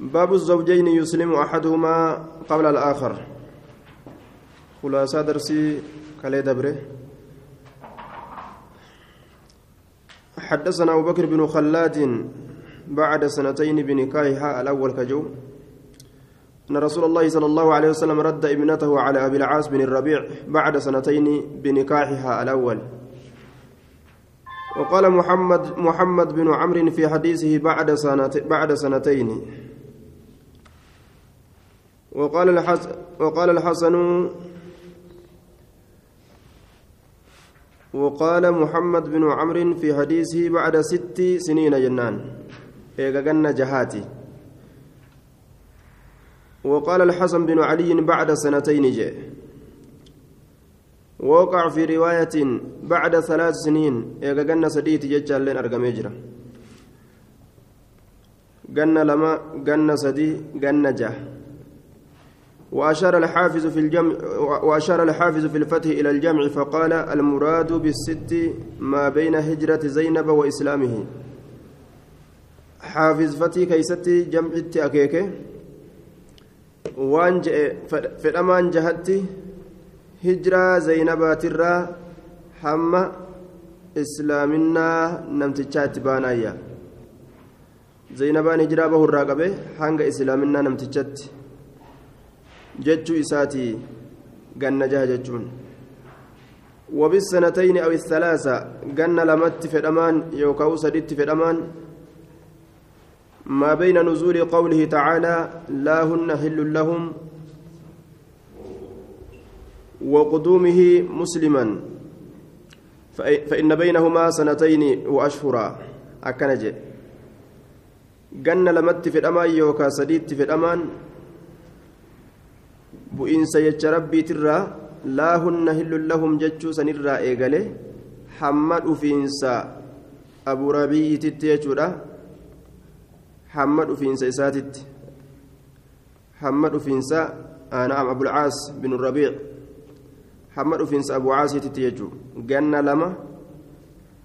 باب الزوجين يسلم أحدهما قبل الآخر. خلاصة درسي كالي دبره. حدثنا أبو بكر بن خلاد بعد سنتين بنكاحها الأول كجو. أن رسول الله صلى الله عليه وسلم رد ابنته على أبي العاص بن الربيع بعد سنتين بنكاحها الأول. وقال محمد محمد بن عمرو في حديثه بعد سنت بعد سنتين. وقال الحسن وقال الحسن وقال محمد بن عمرو في حديثه بعد ست سنين جنان. إيغا جهاتي. وقال الحسن بن علي بعد سنتين جاء. ووقع في رواية بعد ثلاث سنين. إيغا جنة سديت ججال لين أرقم يجرى. جنة لما جنة سدي جنة جه. وأشار الحافظ في الجمع وأشار الحافظ في الفتح إلى الجمع فقال المراد بالست ما بين هجرة زينب وإسلامه حافظ فتي كيستي جمع أكيكه waan je'e fedhamaan jahatti hijiraa zaynabaatirraa hamma islaaminaa namtichaa itti baanaayya zaynabaan hijiraa bahurraa qabe hanga islaaminaa jechuu isaatii ganna jaha jechuun وبالسنتين أو الثلاثة جن لمت فدمان يوكاو سدت فدمان ما بين نزول قوله تعالى لا هن حل لهم وقدومه مسلما. فإن بينهما سنتين وأشهرا أكنج جن لمت في الأمان يوكا سديت في الأمان. Bu'iinsa jecha rabbiitirraa laa hunna hillun lahum jechuu sanirraa eegale hamma dhufiinsa abu rabiyyititti jechuudha. Hamma dhufiinsa isaatitti. Hamma dhufiinsa naam abulcaas binu rabiic. Hamma dhufiinsa abu caasiititti jechuu. Ganna lama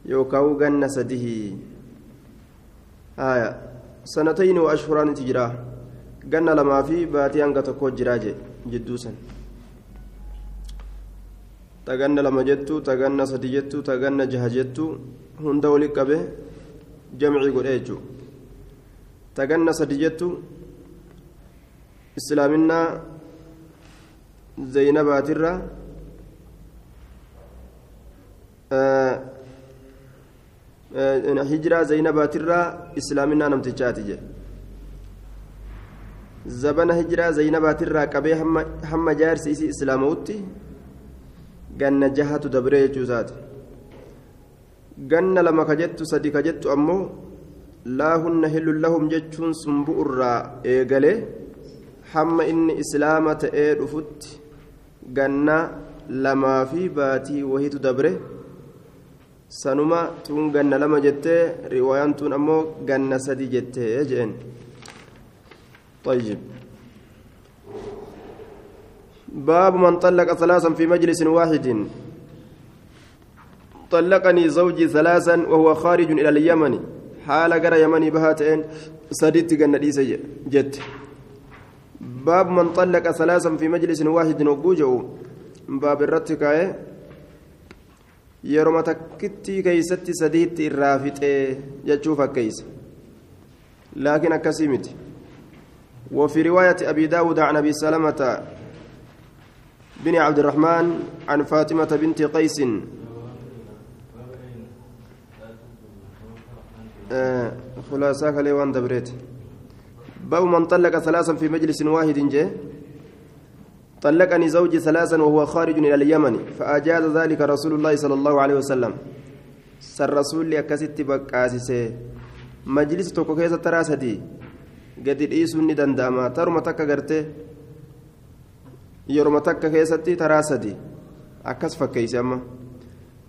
yookaan ganna sadihii haya sanatayni wa ashhuraanitti jira. Ganna lamaa fi baatii hanga tokko jiraa jee jidduu san taganna lama jettu taganna sadi jettu taganna jaha jettu hunda wali qabe jamcii godhe jechuudha taganna sadi jettu islaaminaa zaynabaatirra hijiraa zaynabaatirraa islaaminaa namtichaati jedhe zabana hijiraa zaynabaatirraa qabee hamma jaarsi isii islaamawutti ganna jahatu dabree jechuu isaati. Ganna lama ka jettu sadi ka jettu ammoo laa hunna hillun lahum jechuun sun bu'urraa eegalee hamma inni islaama ta'ee dhufutti ganna lamaa fi baatii wahitu dabre sanuma tun ganna lama jettee riwaayaan tun ammoo ganna sadi jettee jeen طيب. باب من طلق ثلاثا في مجلس واحد. طلقني زوجي ثلاثا وهو خارج إلى اليمن. حال جرى يمني بهاتين سديت جنديس جت. باب من طلق ثلاثا في مجلس واحد وجوجو باب takkitti keeysatti sadiitti irraa fixee jechuu fakkeeysa laakiin akkasii miti وفي رواية أبي داود عن أبي سلمة بن عبد الرحمن عن فاطمة بنت قيس. آه خلاصة كليوان دبريت. باب من طلق ثلاثا في مجلس واحد جه. طلقني زوجي ثلاثا وهو خارج إلى اليمن فأجاز ذلك رسول الله صلى الله عليه وسلم. سر رسول أكست بقاسسه مجلس توكوكيزة تراسدي. Gadi dhiisuun ni danda'ama taruma takka gartee yeruma takka keessatti taraa sadi akkas fakkeeyse amma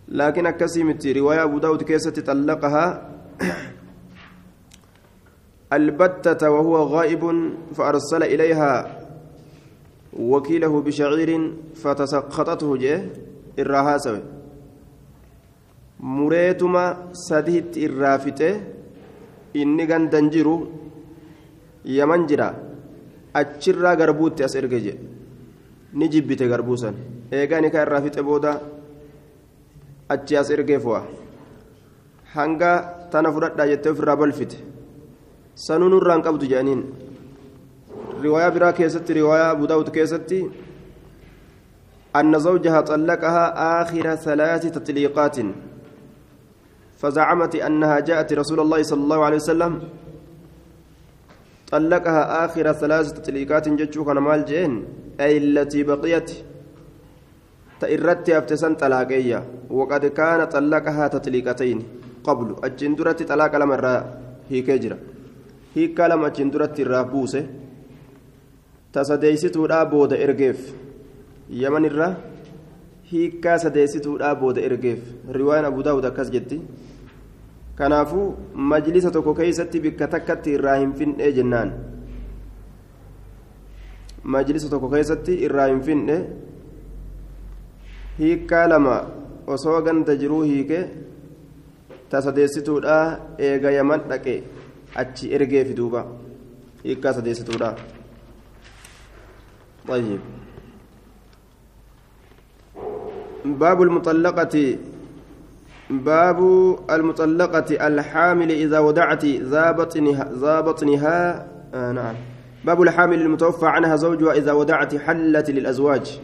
laakiin akkasii miti riwaayaa abu daawud keessatti xallaqahaa البتة وهو غائب فأرسل إليها وكيله بشعير فتسقطته جه الراها سوي مريتما سديت الرافته إني كان دنجرو yaman jira achirraa garbuutti as erge jedhe ni jibbite garbuu eegaa nikaa irraa fixe booda achi as ergee fo'a hanga tana fudhadhaa jettee ofirraa balfite sanuu nurraan qabdu jedhaniin riwaayaa biraa keessatti riwaayaa abu daawud keessatti أن زوجها طلقها آخر ثلاث تطليقات فزعمت أنها جاءت رسول الله صلى الله عليه وسلم طلقها آخر ثلاث تطليقات جتشوك مال جين أي التي بقيت. تئرت أفتسن طلاقية وقد كان طلقها تطليقتين قبل الجندرة طلاق لما هي كجرة هي كلمة جندرة الرابوسة tasadeessituudhaa booda ergeef yaman irra hiikkaa sadeessituudhaa booda ergeef riwaayaan abu daawud akkas jetti kanaafuu majlisa tokko keeysatti bikka takkatti irraa hin fin'ee jennaan majlisa tokko keessatti irraa hin fin'e hiikkaa lama osoo ganda jiruu hiike tasadeessituudhaa eega yaman dhaqe achi ergeefi duuba hiikkaa sadeessituudhaa طيب باب المطلقة باب المطلقة الحامل إذا ودعت ذا بطنها ذا بطنها آه نعم. باب الحامل المتوفى عنها زوجها إذا ودعت حلت للأزواج.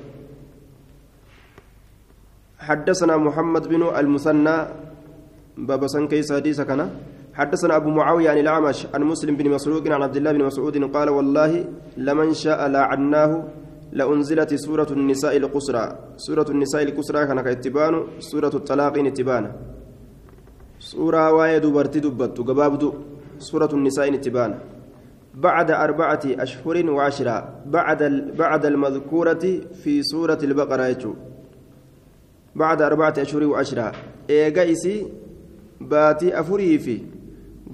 حدثنا محمد بن المثنى باب سنكيس حديث كان. حدثنا أبو معاوية عن الأعمش عن مسلم بن مسروق عن عبد الله بن مسعود قال والله لمن شاء لعناه لأنزلت سورة النساء القصرى. سورة النساء القصرى كان كاتبان سورة الطلاق نتبان. سورة وايد برتي دبت قبابد سورة النساء نتبان. بعد أربعة أشهر وعشرة. بعد بعد المذكورة في سورة البقرة بعد أربعة أشهر وعشرة. إيجايسي باتي أفري في.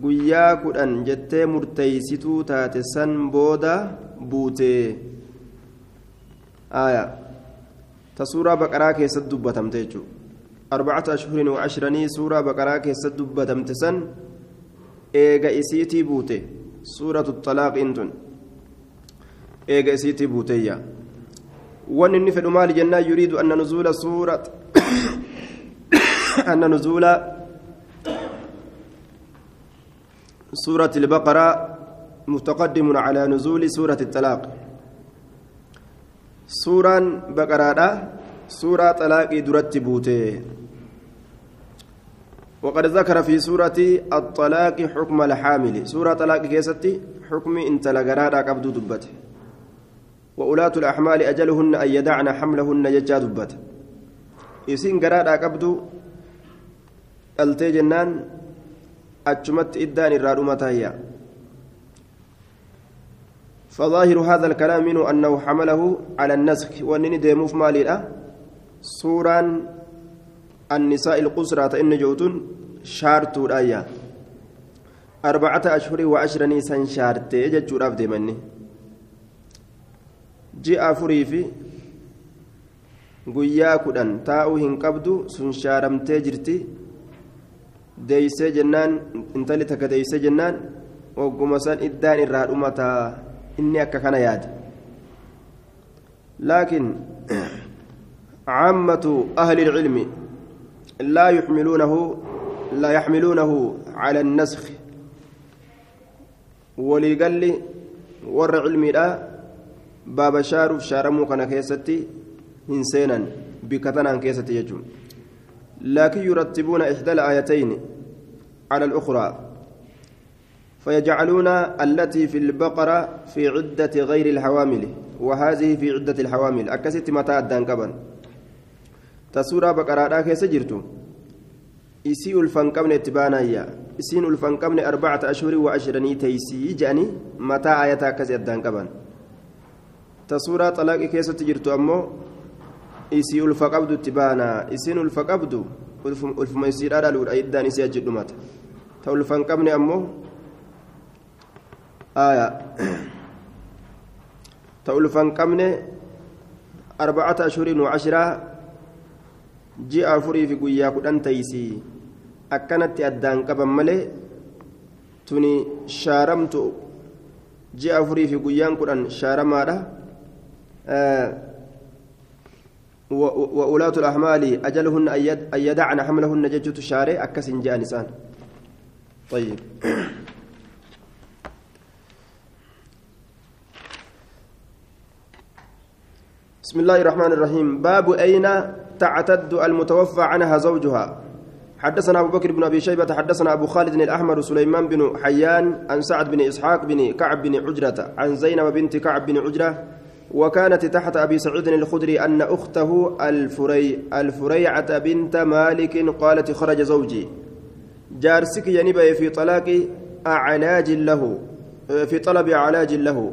guyyaa kudhan jettee murteeysituu taate san booda buute keessatti dubbatamte jechuudha arbacata ashhurin wa ashranii suuraa baqaraa keessatti dubbatamte san eega isiitii buute suuratu xalaaqiin tun eega isiitii buuteeyya wanni inni fedhu maali jennaan yuriidu anna nuzuula suurat anna nuzuula سورة البقرة متقدم على نزول سورة الطلاق سورة بقرة سورة طلاق درت بوته وقد ذكر في سورة الطلاق حكم الحامل سورة طلاق كيستي حكم انت لقرارا قبض دبته وأولاة الأحمال أجلهن أن يدعن حملهن يجا دبته إسين قرارا قبض التي جنان أجمت إدان الرادومة هي فظاهر هذا الكلام منه أنه حمله على النسخ وأنني ديموف مالي سورا النساء القسرى إن جوتون شارت الآية أربعة أشهر وعشرة سن شارت جتشور أفدي مني جاء فري في guyyaa kudhan taa'uu hin qabdu sun shaaramtee jirti deeysee jennaan intalli takka deeysee jennaan wagguma san iddaan irraa dhumataa inni akka kana yaada laakiin عامة أهل العلم لا يحملونه لا يحملونه على النسخ. ولقال لي ور علمي لا باب شارف شارمو كان كيستي إنسانا بكتنا كيستي يجون. لكن يرتبون إحدى الآيتين على الأخرى. فيجعلون التي في البقرة في عدة غير الحوامل وهذه في عدة الحوامل. أكست متى كبن تسورة بقرة كيس جرتو إسي الفنقمن اتبانايا إسين الفنقمن أربعة أشهر وعشرين تيسي. جاني متى آية كيس كبن تسورة طلاق كيس جرتو أمو. isii ulfa qabdu itti baana isiin ulfa qabdu ulfuma isiidhaa dhaluudha iddaan isii achi dhumata ulfa hin qabne arbacata ashuriin wacashiraa ji'a afurii fi guyyaa kudhan taysii akkanatti addaan qaban malee tuni shaaramtu ji'a afurii fi guyyaan kudhan shaaramaadha وأولاة الأحمال أجلهن أن يدعن حملهن ججة شارع أكس جاء نسان طيب بسم الله الرحمن الرحيم. باب أين تعتد المتوفى عنها زوجها؟ حدثنا أبو بكر بن أبي شيبة حدثنا أبو خالد الأحمر سليمان بن حيان عن سعد بن إسحاق بن كعب بن عجرة عن زينب بنت كعب بن عجرة وكانت تحت أبي سعيد الخدري أن أخته الفري الفريعة بنت مالك قالت خرج زوجي. جارسك ينبي في طلاق أعلاج له في طلب علاج له.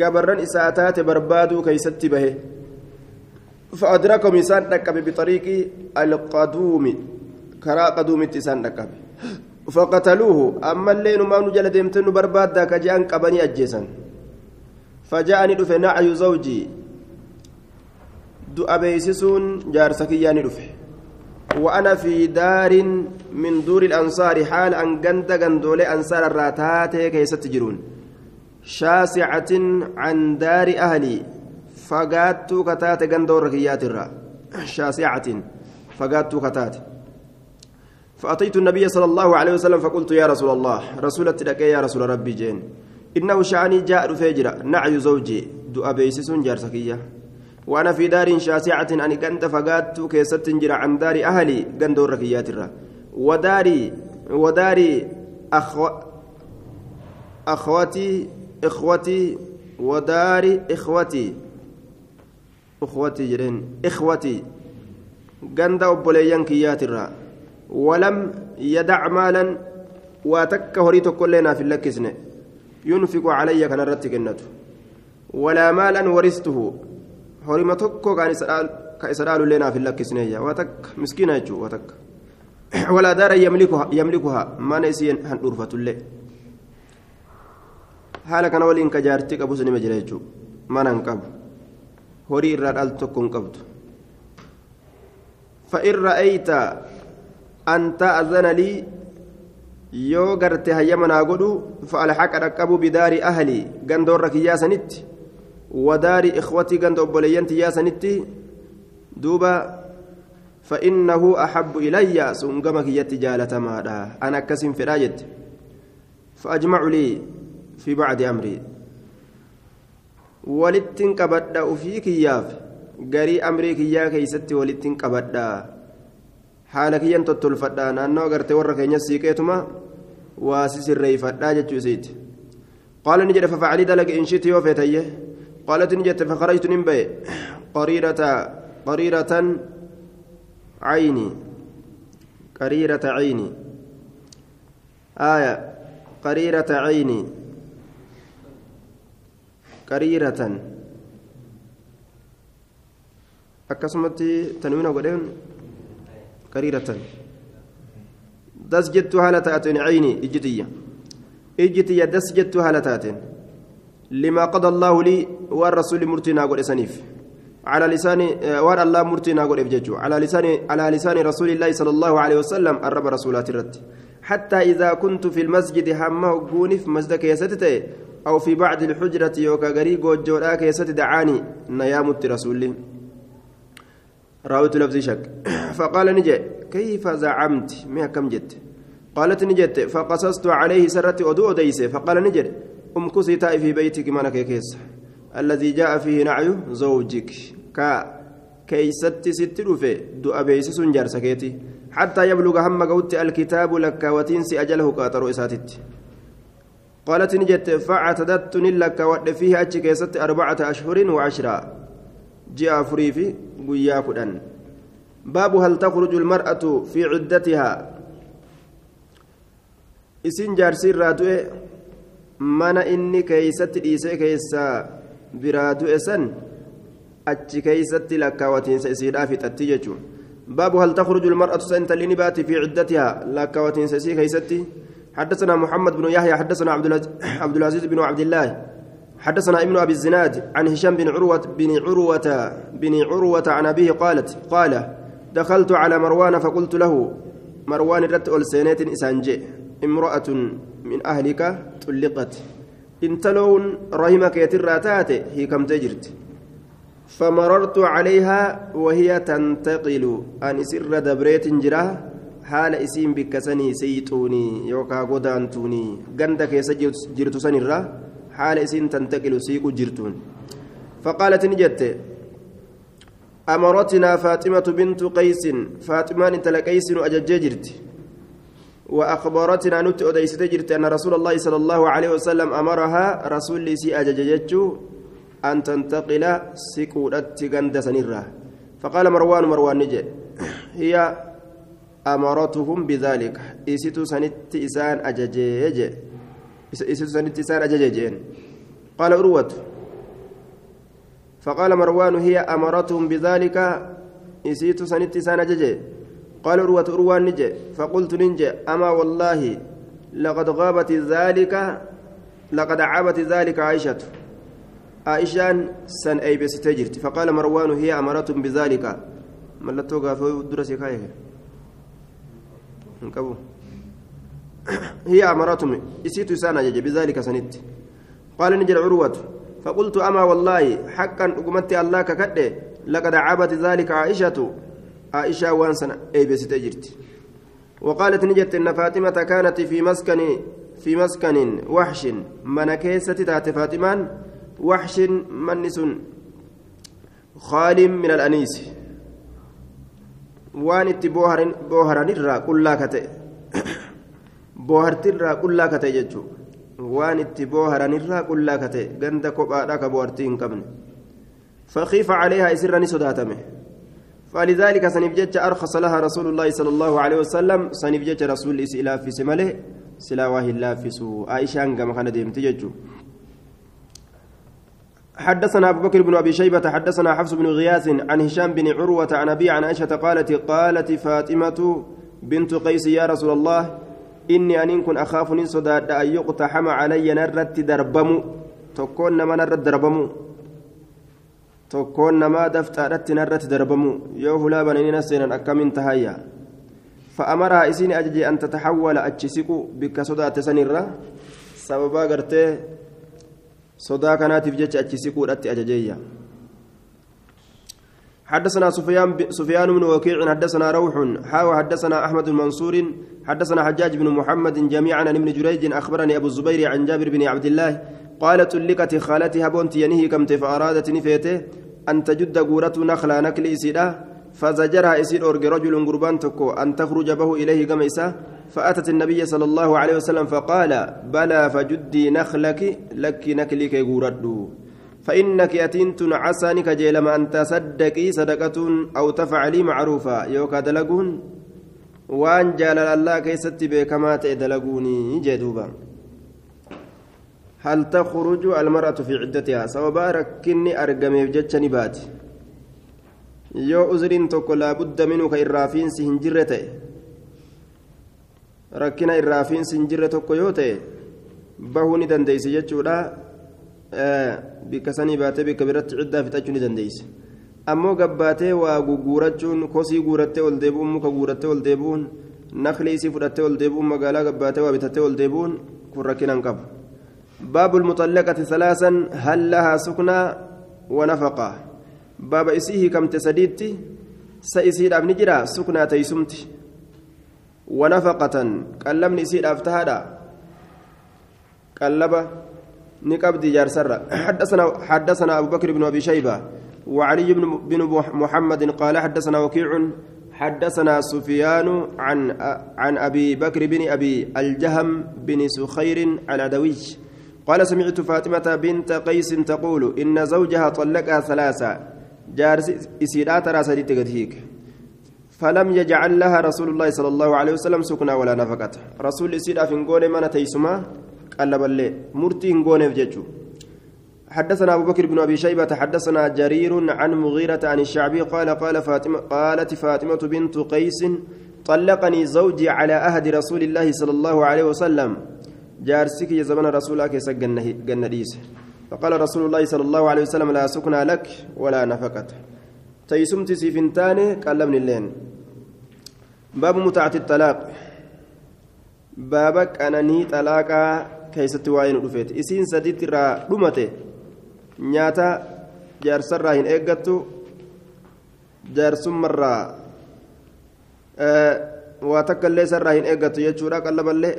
قبرن إساتات بربادو كيست به. فأدركهم إسان بطريق القدوم. كرا قدوم إسان فقتلوه. أما اللين ما نجل ديمتن برباد ذاك جان قبني أجيسا فجاءني دفه نعي زوجي. beeysisuun jaarsa kiyyaa ni dhufe وأنا في دار من دور الأنصار حال أن جند جندولي أنصار الراتات كيست تجرون شاسعة عن دار أهلي. فقات كتات جندور ركيات الرا شاسعة فقات كتات فأتيت النبي صلى الله عليه وسلم فقلت يا رسول الله رسول التلقى يا رسول ربي جين إنه شعني جاء فجرة نعي زوجي دعا بيسس جارسكية وأنا في دار شاسعة أن كنت فقات كيست جرى عن دار أهلي قندور ركيات الرا وداري وداري أخو أخوتي إخوتي ودار إخوتي أخوتي جرين إخوتي قند أبوليان كيات الرا. ولم يدع مالا واتك هريت كلنا في اللكسن. ينفق علي كان رت جنته. ولا مالا ورثته. هريم تكو كان إسرائيل كإسرائيل لنا في اللكسن. واتك مسكينة جو واتك. ولا دار يملكها يملكها. ما نسين هنورفة الله haala kana waliin ka jaartii qabu sunima jira jechuudha mana hin qabu horii irraa dhaaltu tokko hin qabdu fa'in ra'ayta an ta'azana lii yoo garte hayyama naa godhu fa'alhaqa dhaqqabu bidaari ahlii ganda warra kiyyaa sanitti wadaari ikhwatii ganda obboleeyyan tiyyaa sanitti duuba فإنه أحب إلي سنقم كيتي جالة مادا أنا كسم في راجد فأجمع لي في بعد أمري ولتن كبدا وفي كياف غري أمري كيا كيستي ولتن كبدا haala kiyyan tottolfadhaa naannoo agartee warra keenya siiqeetuma waa sisirreeyfadhaa jechuu isiiti qaala ni jedhe fafacalii dalage in shiti yoo feetayye qaalati ni jette fakarajtu nin qariirata qariiratan cayni qariirata cayni آية قريرة عيني قريرة أكسمتي تنوين قدين قريرة دس جت هالتات عيني إجتية. إجتية دس جت هالتات لما قضى الله لي والرسول مرتنا قول سنيف. على لسان وان الله مرتنا إفججو على لسان على لسان رسول الله صلى الله عليه وسلم الرب رسولات الرد. حتى إذا كنت في المسجد همه قونف مسجد كيستي أو في بعض الحجرة يوكا غريق وجوراك كيست دعاني نيامت رسولي. راوت لفظ شك. فقال نجي كيف زعمت؟ ما كم جت؟ قالت نجت فقصصت عليه سرت أدو أديس فقال نجد أمكسي تاي في بيتك منك كيس. الذي جاء فيه نعي زوجك. كا كيست ست رفي دو أبيس سنجر سكيتي. حتى يبلغ هم قوت الكتاب لك وتنسي أجله قاطر إساتت. قالت نجت فاعتدت لك ود فيه أتش كيست أربعة أشهر وعشرة جاء فريفي baabu hal takhruju almar'atu fi ciddatihaa isin jaarsi irraa du'e mana inni keeysatti dhiisee keessaa biraa du'e san achi keeysatti lakkaawatiinsa isiidhaa fixatti jechuun baabu hal takhruju almar'atu santa lini baati fi ciddatihaa lakkaawatiinsa isii keeysatti حدثنا محمد بن يحيى حدثنا عبد العزيز بن عبد الله. حدثنا ابن أبي الزناد عن هشام بن عروه بن عروه بن عروة عن أبيه قالت قال دخلت على مروان فقلت له مروان رت سينات إسانجي امرأة من أهلك طلقت. intaloon rahima keetirraa taate hiikamtee jirti فمررت عليها وهي تنتقل. أن سر دبريت جرا حال اسم بكسني سيتوني يوكا غدانتوني غندا كيس جرت سنرا حال اسم تنتقل سيق جرتون فقالت نجت أمرتنا فاطمة بنت قيس فاطمة انت لقيس أجججرت وأخبرتنا نت أديست جرت أن رسول الله صلى الله عليه وسلم أمرها رسول سي أجججتشو أن تنتقل سكودت غند سنرة فقال مروان مروان نجي هي أمرتهم بذلك. إسيتو سنت إسان أججج إسيتو سنت إسان أجججين قال أروة فقال مروان هي أمرتهم بذلك. إسيتو سنت إسان أججج قال أروة أروان نجي. فقلت ننجي. أما والله لقد غابت ذلك. لقد عابت ذلك عائشة. عائشان سن أي بستجرت فقال مروان هي أمرتهم بذلك. ملتو غافو كايه انكبو هي أمرتهم إسيت سانا بذلك سنت قال نجل عروة فقلت أما والله حقا أقمت الله ككده لقد عابت ذلك عائشة عائشة وانسنا أي بستجرت وقالت نجت إن فاطمة كانت في مسكن في مسكن وحش من كيسة تات فاطمان وحش منس خال من الأنيس waan itti booharanirraa qullaa kate boohartirraa qullaa kate jechuudha waan itti booharanirraa qullaa kate ganda kophaadhaa ka boohartii hin qabne فخيف عليها إسرا صداتمه فلذلك سنبجج أرخص لها رسول الله صلى الله عليه وسلم سنبجج رسول إسئلا في سمله سلاواه الله في سوء عائشة ديم تججو حدثنا أبو بكر بن أبي شيبة حدثنا حفص بن غياث عن هشام بن عروة عن أبي عن عائشة قالت قالت فاطمة بنت قيس يا رسول الله إني أن كن أخاف صداد أن يقتحم علي نرت دربم. تكون ما نرت دربم. تكون ما دفترت نرت دربم. يوه لا بنين سينا أكم انتهيا فأمرها إسين أججي أن تتحول أتشسك بك صدات سنرة سببا قرتي صدا كانت في أتشي سكودت أججية حدثنا سفيان سفيان بن وكيع حدثنا روح حاوى حدثنا أحمد المنصور حدثنا حجاج بن محمد جميعا عن ابن جريج أخبرني أبو الزبير عن جابر بن عبد الله قالت لكت خالتها بنت ينهي كمت فأرادت نفيته أن تجد قورة نخلا نكل إسيدا فزجرها إسيد أرجى رجل قربان تكو أن تخرج به إليه قميسة فأتت النبي صلى الله عليه وسلم فقال بلى فجدي نخلك لك نكلك قوردو فإنك أتنت عسانك جيلما أن تصدقي صدقة أو تفعلي معروفا. يوكا دلقون؟ وأن جالل الله كيست بكما تدلقوني. جدوبا هل تخرج المرأة في عدتها؟ سوابا ركني أرقمي بجتشني tokko laabudda minuu ka irraafiinsi hin jirre ta'e rakkina irraafiinsi hin jirre tokko yoo ta'e bahuu ni dandeeyse jechuudha bikka sanii baatee bikka biratti ciddaa fixachuu ni dandeeyse ammoo gabbaatee waa guguurachuun kosii guurattee ol deebi'uun muka guurattee ol deebi'uun nakli isii fudhattee ol deebi'uun magaalaa gabbaatee waa bitattee ol deebi'uun kun rakkina hin qabu باب المطلقة ثلاثا هل لها سكنى ونفقة baaba isii hiikamte sadiitti sa isiidhaaf ni jira suknaa teeysumti wanafaqatan qallabni isiidhaaf tahaadha qallaba ni qabdi jaarsarra حدثنا أبو بكر بن أبي شيبة وعلي بن, بن محمد قال حدثنا وكيع. حدثنا سفيان عن عن أبي بكر بن أبي الجهم بن سخير العدوي. قال سمعت فاطمة بنت قيس تقول إن زوجها طلقها ثلاثة. جارس إسيرات راسدي تقدهيك فلم يجعل لها رسول الله صلى الله عليه وسلم سكنا ولا نفقة. رسول إسيرا في نقول من تيسما قلب الليل مرتي نقول في حدثنا أبو بكر بن أبي شيبة حدثنا جرير عن مغيرة عن الشعبي قال قال فاطمة قالت فاطمة بنت قيس طلقني زوجي على أهد رسول الله صلى الله عليه وسلم. جارسك يا زمن رسولك يسجن فقال رسول الله صلى الله عليه وسلم لا سكنى لك ولا نفقة. taysumti siif hin taane qallamni illeen baabu mutacati xalaaq baaba qananii xalaaqaa keessatti waa'ee nu dhufeeti. Isiin sadiitti irraa dhumate nyaata jaarsarraa hin eeggattu jaarsummarraa waa takka illee sarraa hin eeggattu jechuudha qallaballee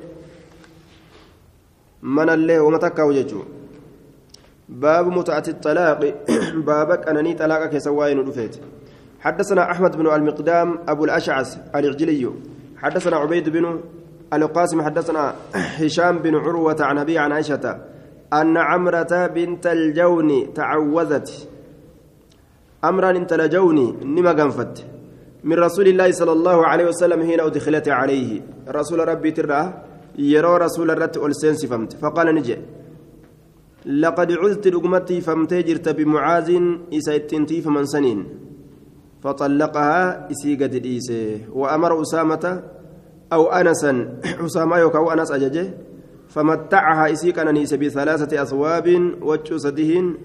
manallee wama takkaa'u jechuudha. باب متعة الطلاق. باب أنني طلاق كسواين رفيت حدثنا أحمد بن المقدام أبو الأشعث العجلي. حدثنا عبيد بن القاسم حدثنا هشام بن عروة عن أبي عن عائشة أن عمرة بنت الجون تعوذت. أمرا انت لجوني نما قنفت من رسول الله صلى الله عليه وسلم حين أدخلت عليه. رسول ربي ترى يرى رسول الرت ألسين فقال نجي. لقد عزت لقمتي فمتي جرت بمعاذ إسيتنتي فمن سنين. فطلقها إسيقت الإيسي وأمر أسامة أو أنسا أسامة يوكا أنس أججه فمتعها إسيك أنانيس بثلاثة أثواب وجسدهن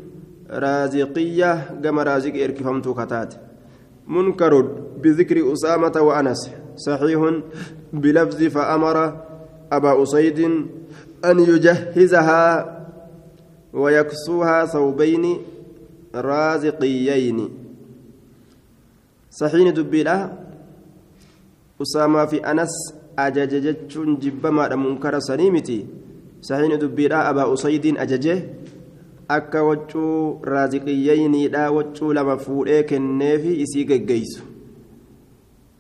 رازقية كما رازق إركفمت كتات. منكر بذكر أسامة وأنس. صحيح بلفظ فأمر أبا أسيد أن يجهزها ويكسوها ثوبين رازقيين صحيح دبيلا أسامة في أنس أجججتشون جبما منكر سنيمتي صحيح دبيلا أبا أسيد أججه akka waccuu raaziqiyyeeyniidha waccuu lama fuudhee kenneefi isii geggeeysu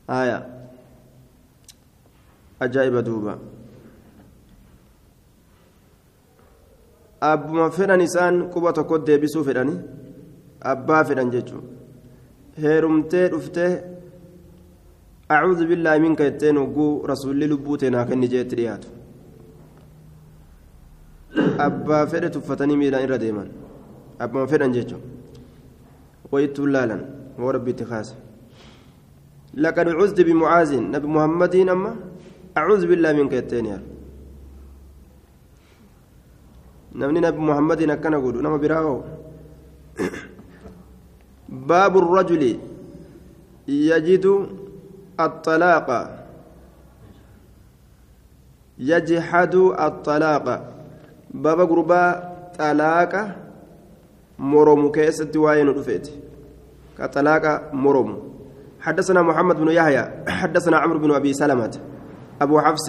haya ajaa'iba duuba abbuma fedhan isaan quba tokko deebisuu fedhani abbaa fedhan jechuun heerumtee dhuftee acuudhu billaahi minka jetteen hogguu rasuulli lubbuu teenaa kenni jeetti dhiyaatu abbaa fedhe tuffatanii miidhaan irra deeman abbuma fedhan jechuun wayittuu laalan moo rabbiitti kaase لقد عزت بمعاذ نبي محمد أما أعوذ بالله منك نمني نبي محمد أكن أقول نما براو باب الرجل يجد الطلاق يجحد الطلاق بابا غربا طلاق مرم كيست واين رفيت كطلاق مرم حدثنا محمد بن يحيى حدثنا عمرو بن ابي سلمه ابو حفص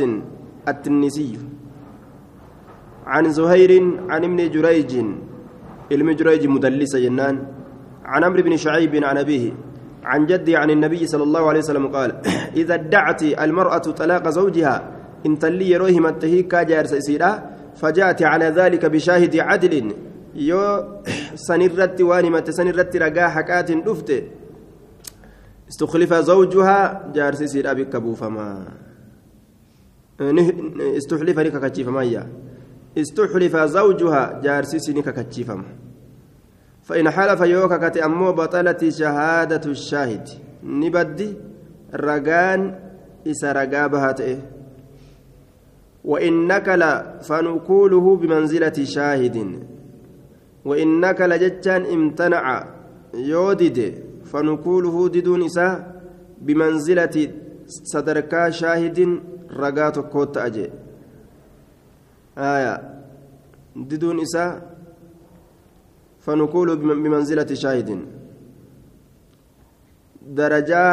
التنسي عن زهير عن ابن جريج علم جريج مدلس جنان. عن عمرو بن شعيب عن أبيه عن جدي عن النبي صلى الله عليه وسلم قال إذا ادعت المرأة طلاق زوجها إن تلي يروهم التهيكا جارس سيدا فجاءت على ذلك بشاهد عدل. يو سنرت وانمت سنرت رقا حكات دفت. استخلف زوجها جارس سيدا بكبو فما استحلف لك كتشيفما استحلف زوجها جارس سنك كتشيفما فإن حلف يوكا كتي أمو بطلت شهادة الشاهد. نبدي رقان إسا رقابها تئه وإنك لا فنقوله بمنزلة شاهد. وإنك لجتان امتنع يودد فنقوله ددون إسا بمنزلة صدركا شاهد رقات كوت أجي. آية. ددون إسا فنقول بمنزلة شاهد. درجة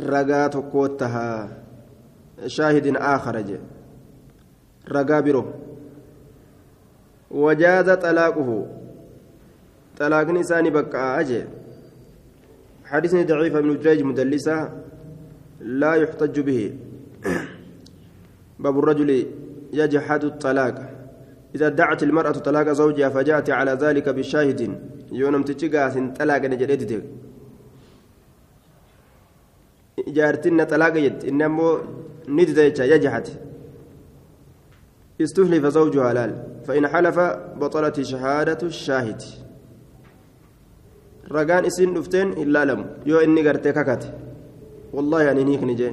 رقات كوتها شاهد آخر جي. رقابره وجاز طلاقه. طلاق نساني بقى أجي. حديث ضعيف ابن جريج مدلسة. لا يحتج به. باب الرجل يجحد الطلاق. إذا ادعت المرأة طلاق زوجها فجاءت على ذلك بشاهد يونم تجيغاس طلاق نجدت جارتنا طلاق يد إنما ندد يجحد. استحلف زوجها لال فإن حلف بطلت شهادة الشاهد. رقان إسن دفتين إلا لم يو إني قرتي والله يعني نيك نجي.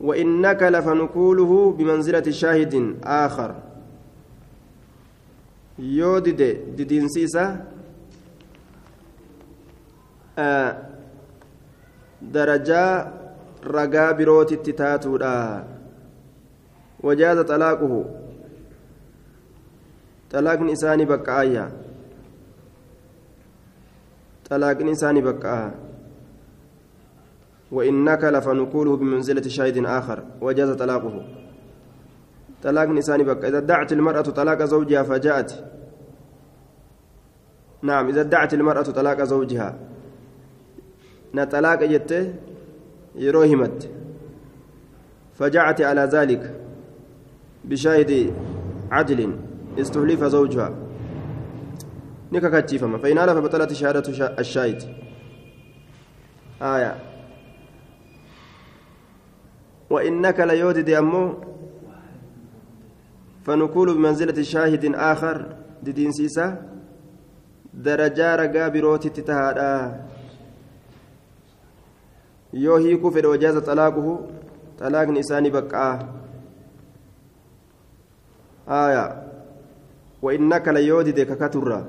وإنك لفنقوله بمنزلة شاهد آخر yoo dide didiinsiisa darajaa ragaa birootitti taatuudha wajaaza xalaaquhu xalaaqni isaanii baqqa'aayya xalaaqni isaanii baqqa'aa وإنك لفنقوله بمنزلة شاهد آخر وجاز طلاقه. طلاق نساني بك. إذا دعت المرأة طلاق زوجها فجاءت. نعم إذا دعت المرأة طلاق زوجها. نطلاق جت يروهمت. فجاءت على ذلك بشاهد عدل استهلف زوجها. نكاكاتشيفما فإن ألف بطلت شهادة الشاهد. آية. وإنك ليودد أمو فنقول بمنزلة شاهد آخر ددين سيسا درجة رقا بروت تتهادا. يوهي كفر وجاز طلاقه طلاق نساني بقى. آية. وإنك ليودد ككترة.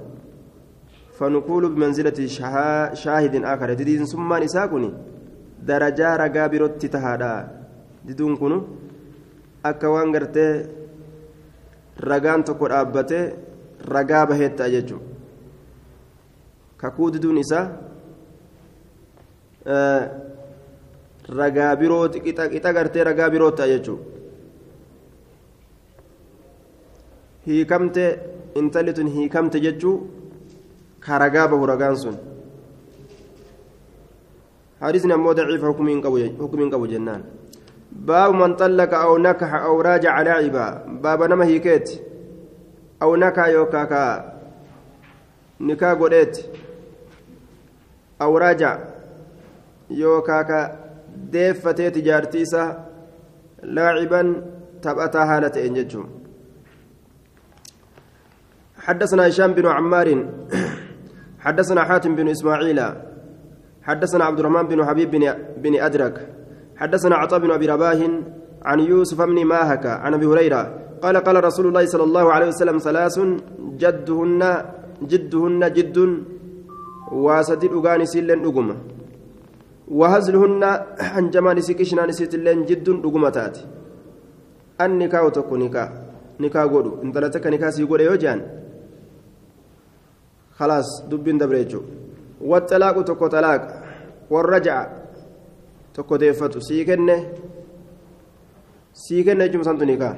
فنقول بمنزلة شاهد آخر ددين ثم نساكني درجة رقا بروت تتهادا. Diduun kun akka waan gartee ragaan tokko dhaabbatee ragaa baheetta jechuudha kakuu diduun isaa ragaa biroo qixa gartee ragaa biroo ta'a jechuudha hiikamte intalli tun hiikamte jechuu ka ragaa bahu ragaan sun hadiisni ammoo daciifa hukumiin qabu jennaan. باب من طلق أو نكح أو راجع لاعبا باب نما هيكيت أو نكا يوكاكا نكا قريت أو راجع. يوكاكا ديفتي تجارتيسا. لاعبا تبأتا هالة إنججهم حدثنا هشام بن عمار. حدثنا حاتم بن إسماعيل. حدثنا عبد الرحمن بن حبيب بن أدرك. حدثنا عطاء بن أبي رباه عن يوسف بن ماهك عن أبي هريرة قال قال رسول الله صلى الله عليه وسلم ثلاث جدهن جدهن جد واسد أغاني سيلن دغما وهزلهن انجما نسكشنا نسيتلن جد دغما تات. النكاح تكو نكاح نكاح غدو انت لا تك نكاح سي غدو يوجان. خلاص دبين دبريجو. والطلاق تكو طلاق والرجع. Tokko deeffatu sii kenne sii kenne jechuma santu ni kaa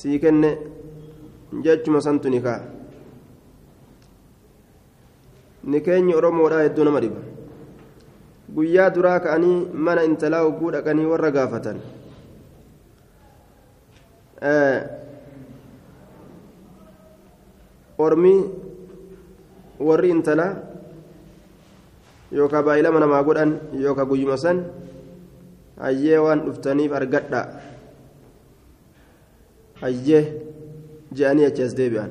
sii kenne jechuma santu ni kaa ni keenyi oromoodhaa hedduu nama dhiba guyyaa duraa ka'anii mana intalaa hogguu dhaqanii warra gaafatan ormi warri intalaa yookaan baay'ilama namaa godhan yookaan guyyuma san hayyee waan dhuftaniif argadha hayyee je'anii achi as deebi'an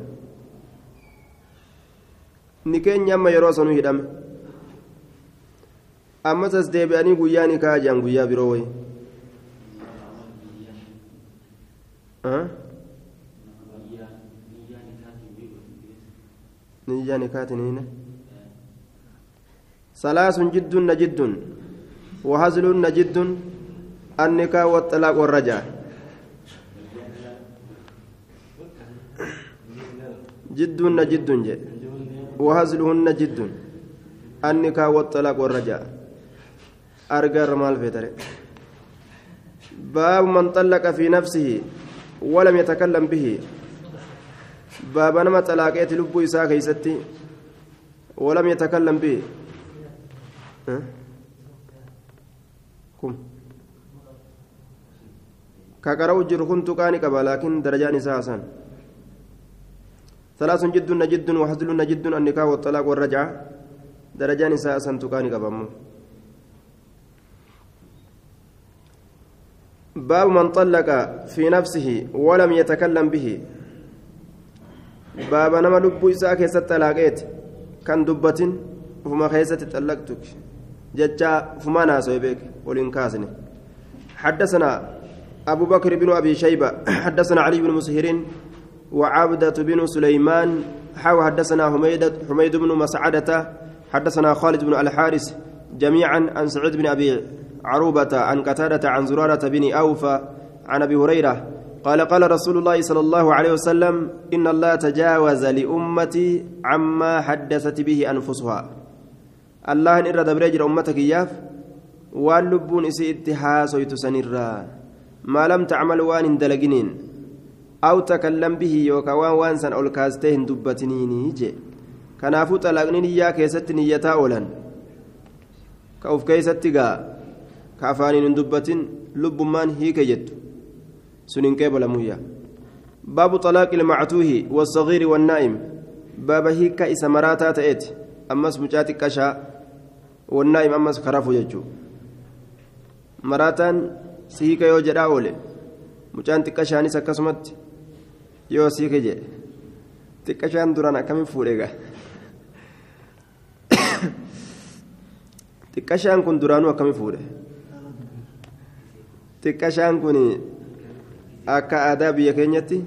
ni keenya amma yeroo sanuu hidhame ammas as deebi'anii guyyaa ni kaa je'an guyyaa biroo wayi niyyaa ni kaatiin ثلاث جد نجد وهزل نجد النكاح والطلاق والرجع جد نجد وهزلهن جد النكاح والطلاق والرجع أرجع رمال فترة باب من طلق في نفسه ولم يتكلم به باب نما طلاقيت لبو إساء كيستي ولم يتكلم به كم كقرأوا جر كنت كاني قبل لكن درجان ساسا ثلاث جد نجد وحزل نجد النكاح والطلاق والرجعة درجان ساسا تكاني قبل باب من طلق في نفسه ولم يتكلم به باب نما لبو إساء كيست طلاقيت كان دبتين وما خيست طلقتك ججا فما ناسو بك ولين كاسني حدثنا أبو بكر بن أبي شيبة حدثنا علي بن مسهر وعبدة بن سليمان حاو حدثنا حميد حميد بن مسعدة حدثنا خالد بن الحارث جميعا عن سعيد بن أبي عروبة عن قتادة عن زرارة بن أوفى عن أبي هريرة قال قال رسول الله صلى الله عليه وسلم إن الله تجاوز لأمتي عما حدثت به أنفسها. الله إن إرد بريجر أمتك إياف واللبون إسي اتحاس ويتسنرا ما لم تعمل وان دلقنين أو تكلم به يوكوان وانسا أو الكاستين دبتنيني جي كنافو طلقني نيا كيست نيتا أولا كأوف كيست كأفانين دبتن لب مان هيك جدت سنين كيبل مويا. باب طلاق المعتوه والصغير والنائم. باب هيك إسمراتا تأتي أمس مجاتي كشا والنائم أمس خرافو يجو مراتان سيك يو جدا أولي مجان تكشانيس akkasumatti yoo siike jee xiqqashaan duraan akkamiin fuudheega xiqqashaan kun duraanuu akkamiin fuudhe xiqqashaan kun akka aadaa biyya keenyatti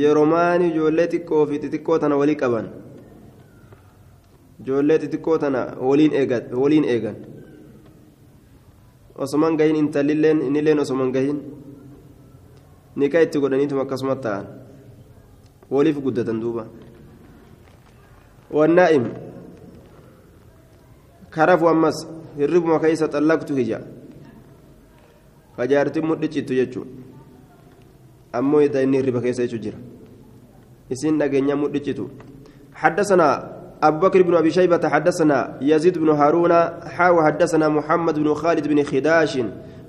yeroo maani ijoollee xiqqoo fi xixiqqoo tana walii qaban ijoollee xixiqqoo tana waliin eegan osoman gahin intallilleen innilleen osoman gahin nika itti godhaniituma akkasuma ta'an waliif guddatan duuba wannaa'im karafu ammas hirribuma keeysa xallaqtu hija kajaartiin mudhicittu jechuun ammoo inni hirriba keessa jechuu jira isin dhageenya mudhicitu حدثنا أبو بكر بن أبي شيبة حدثنا يزيد بن هارون حاو حدثنا محمد بن خالد بن خداش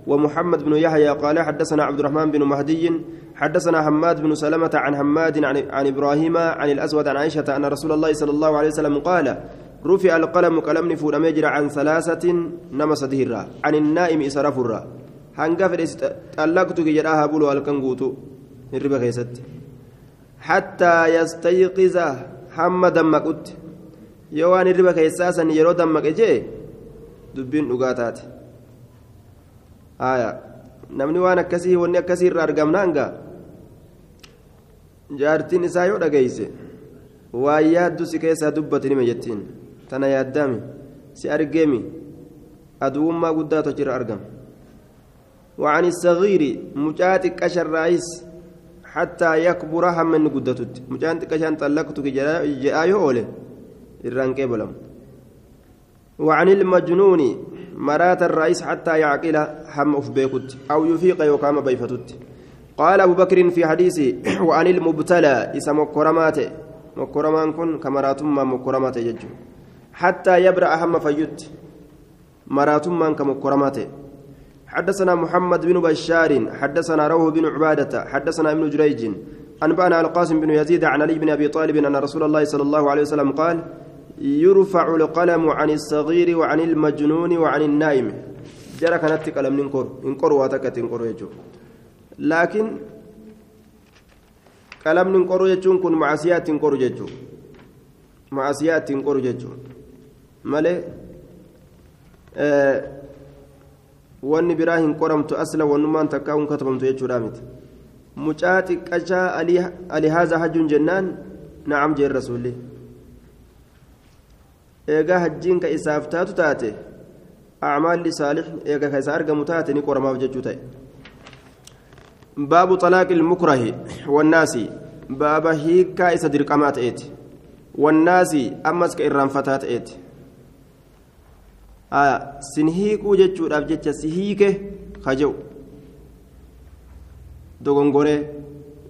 ومحمد بن يحيى قال حدثنا عبد الرحمن بن مهدي حدثنا حماد بن سلمة عن حماد عن, عن إبراهيم عن الأسود عن عائشة أن رسول الله صلى الله عليه وسلم قال رفع القلم قلم نفور مجرى عن ثلاثة نمس دهرا عن النائم إسراف الرا jedhaa haa bulu halkan guutu hirriba keessatti hattaa yastayqiza hamma dammaqutti yoo waan hirriba keessaa san yeroo dammaqe jee dubbiin dhugaa taate haya namni waan akkasii wanni akkasii irraa argamnaan gaa jaartiin isaa yoo dhageeyse waan yaaddu si keessaa dubbatinime jettiin tana yaaddami si argeemi aduwummaa guddaa tochirra argama وعن الصغير مجاتك الرئيس حتى يكبر هم من قدتت مجاتك أشان طلقتك جاء يقول الران كبلم وعن المجنون مرات الرئيس حتى يعقل هم أفبيكت أو يفيق يقام بيفتت قال أبو بكر في حديثه وعن المبتلى اسم مكرمات مكرمان كن كمرات ما مكرمات يجو حتى يبرأ هم فيت مرات من كمكرمات. حدثنا محمد بن بشار حدثنا روح بن عبادة حدثنا ابن جريج. أنبأنا القاسم بن يزيد عن علي بن أبي طالب أن رسول الله صلى الله عليه وسلم قال يرفع القلم عن الصغير وعن المجنون وعن النائم جرى كانت قلم ننكر انكر واتكت انكر يجو لكن قلم ننكر يجون كن معصيات انكر يجو معصيات انكر يجو مالي آه wanni biraa hin qoramtu asla wannummaan takkaa hun katabamtu jechuudha miti mucaa xiqqashaa alihaaza hajjuun jennaan nacam jeen rasuulli eegaa hajjiin ka isaaf taatu taate acmaalli saalix eega ka isa argamu taate ni qoramaaf jechuu ta'e. Baabu xalaaqi ilmukrahi wannaasi baaba hiikkaa isa dirqamaa ta'eeti. Wannaasi ammas ka irraanfataa ta'eeti. Sin hiikuu jechuudhaaf jecha si hiike kaja'u dogongoree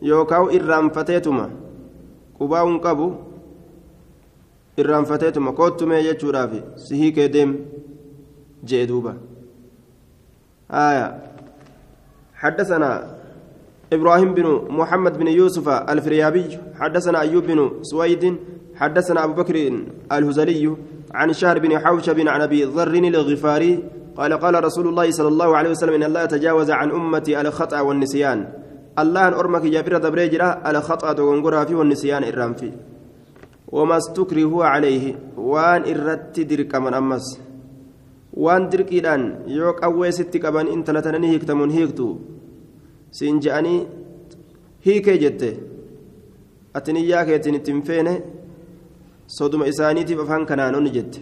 yookaan irraanfateetuma qubaa'uun qabu irraanfateetuma koottumee jechuudhaaf si hiikee deem jee duuba. حدثنا إبراهيم بن محمد بن يوسف الفريابي حدثنا أيوب بن سويد حدثنا أبو بكر الهزلي عن شهر بن حوشب عن ابي ذر الغفاري قال قال رسول الله صلى الله عليه وسلم ان الله تجاوز عن امتي الخطا والنسيان الله ان ارمك جابر دبريجرا الخطا تغنغرا في والنسيان في وما استكره عليه وان إرت درك من أمس. وان دركيدان يو قوي ست قبن انت لتنني هيكتمون هيكتو. سنجاني هيك جت اتنياك يتنتمفينه soduma isaaniitiif afaan kanaanonni jette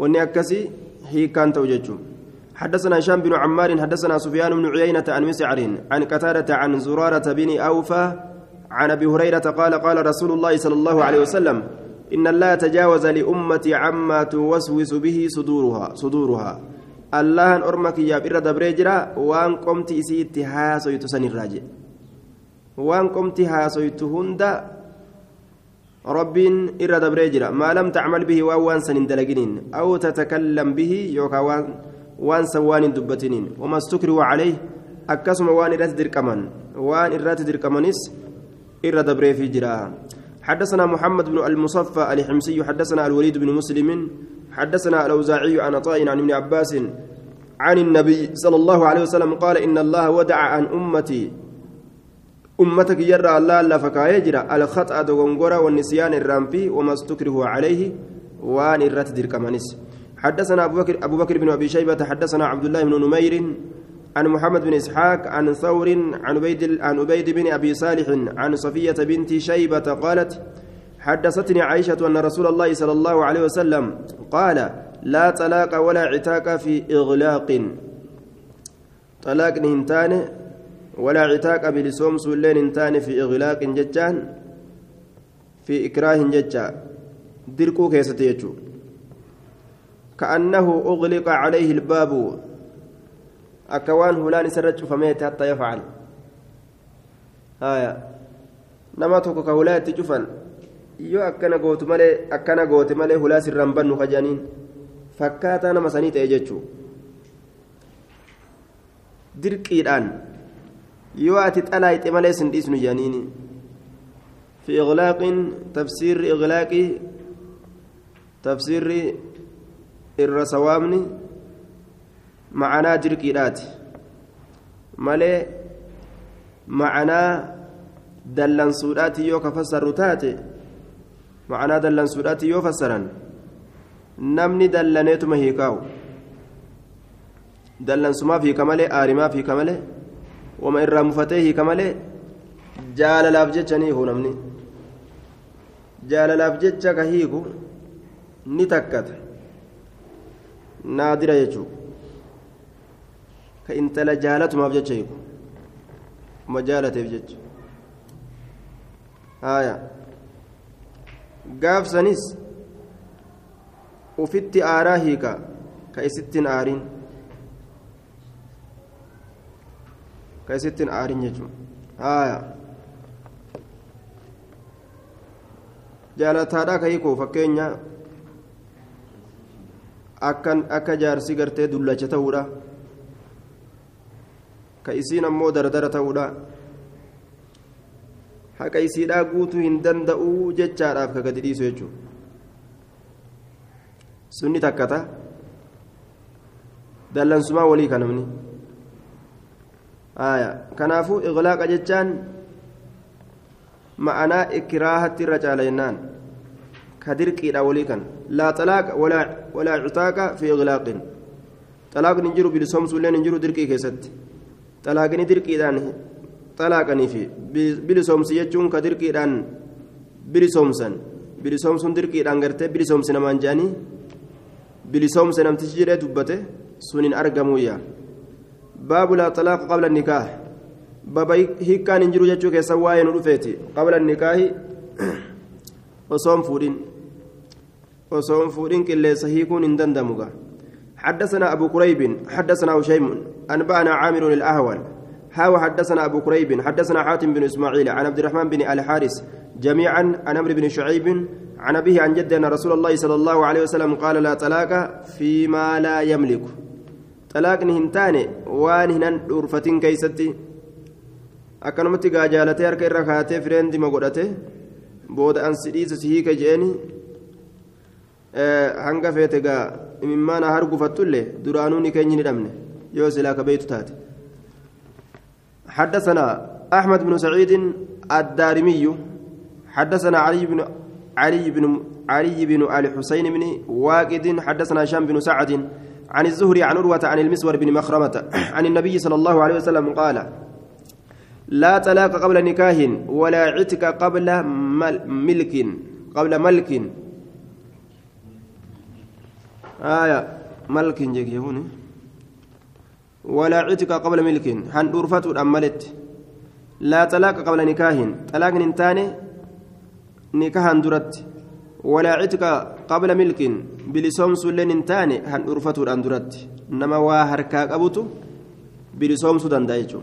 wanni akkasii hiikaan ta'u jechuun حدثنا هشام بن عمار حدثنا سفيان بن عيينة عن مسعر عن قتادة عن زرارة بن أوفى عن أبي هريرة قال قال رسول الله صلى الله عليه وسلم إن الله تجاوز لأمتي عما توسوس به صدورها صدورها. الله أرمك يا بر دبريجرا وان قمت إسيت هاسويت سن الراجع. وان قمت هاسويت هندا رب إر دبريجرا. ما لم تعمل به وان سن أو تتكلم به يوكا وان وان سوان دبتنين. وما استكروا عليه أكسم وان إرات دركمان وان إرات دركمانيس إر دبري في جرا. حدثنا محمد بن المصفى الحمصي حدثنا الوليد بن مسلم حدثنا الأوزاعي عن عطاء عن ابن عباس عن النبي صلى الله عليه وسلم قال إن الله ودع عن أمتي. أمتك يرى الله لا فكايجرا الخطأ دغنغورا والنسيان الرامبي وما استكره عليه وان الرتدر كمانس حدثنا أبو بكر, أبو بكر بن أبي شيبة حدثنا عبد الله بن نمير عن محمد بن إسحاق عن ثور عن عبيد عن عبيد بن أبي صالح عن صفية بنت شيبة قالت حدثتني عائشة أن رسول الله صلى الله عليه وسلم قال لا طلاق ولا عتاق في إغلاق. طلاق نهنتان ولا عتاق بلسوم سولين انتان في إغلاق ججان في إكراه ججا دركو كيستيجو كأنه أغلق عليه الباب. أكوان هلان سرج فميت حتى يفعل هايا نما توكو كهولا تجفن yoo akkana gootu malee akkana goote malee hulaa sirraan bannu kajaniin fakkaataa nama sanii ta'e jechuu dirqiidhaan yoo ati xalaayxe malee sin dhiisnu janiini fi iqlaaqin tafsiirri iqlaaqii tafsiirri irra sawaabni macanaa dirqiidhaati malee macanaa dallansuudhaati yoo ka fassarru taate macanaa dallansuudhaati yoo fassaran namni dallaneetuma hiikaa'u dallansumaaf hiika malee aarimaaf hiika malee wama irraa mufatee hiika malee jaalalaaf jecha ni hiiku namni. Jaalalaaf jecha ka hiiku ni takkata. Naadira jechuudha. ka intala jaalatumaaf jecha hiiku ma jaalateef jecha. Haaya gaafsanis ufitti aaraa hiika ka isittin aariin. Ka isittin aariin jechuun. Haaya jaalataadhaa ka hiikuu fakkeenya. Akka jaarsi gartee dullacha ta'uudha. Ka isiin ammoo dardara ta'uudha. Haqa isiidhaa guutuu hin danda'uu jechaadhaaf ka gadi dhiisu jechuudha sunni takkata dallansumaa walii ka namni. Kanaafuu iqlaaqa jechaan ma'anaa ikiraahatti irra caala jennaan. Ka dirqiidha walii kan. Laa xalaaqa walaa cutaaqa fi iqlaaqin xalaaqni hin jiru bilisoomsuulleen hin jiru dirqii keessatti xalaaqni dirqiidhaan xalaaqanii fi bilisoomsi jechuun ka dirqiidhaan bilisoomsan bilisoomsuun dirqiidhaan gartee bilisoomsi namaan jedhanii bilisoomsa namtichi jedhee dubbate sun hin argamuyya baabu laa xalaaqa qabla nikaah baba hiikkaan hin jiru jechuu keessa waa'ee nu dhufeeti qabla nikaahi osoon fuudhin osoon fuudhin qilleessa hiikuun hin dandamuga حدثنا أبو كريب حدثنا هشيم أنبأنا عامر الأهول. ها وحدثنا أبو كريب حدثنا حاتم بن إسماعيل عن عبد الرحمن بن الحارث جميعا عن عمرو بن شعيب عن أبيه عن جده أن رسول الله صلى الله عليه وسلم قال لا طلاق فيما لا يملك. طلاق هنتان وان هنان دورفتين كيستي. harka irra kaatee fireendima godhate booda an sidhiisa si hiika je'eni hanga feete gaa imimmaana hargufattullee duraanuu ni keenyi ni dhabne. Yoo silaa kabeeytu taate. حدثنا أحمد بن سعيد الدارمي حدثنا علي بن علي بن علي بن آل حسين بن واقد حدثنا هشام بن سعد عن الزهري عن عروة عن المسور بن مخرمة عن النبي صلى الله عليه وسلم قال لا طلاق قبل نكاه ولا عتق قبل ملك قبل ملك آية ملك جيكي هوني. ولا عتق قبل ملك. هن أرفت أملت لا طلاق قبل نكاه طلاق ننتاني نكاها درت. ولا عتق قبل ملك. بلسوم سلين ننتاني هن أرفت أندرت نما واهركا قبوتو بلسوم سودان دايجو.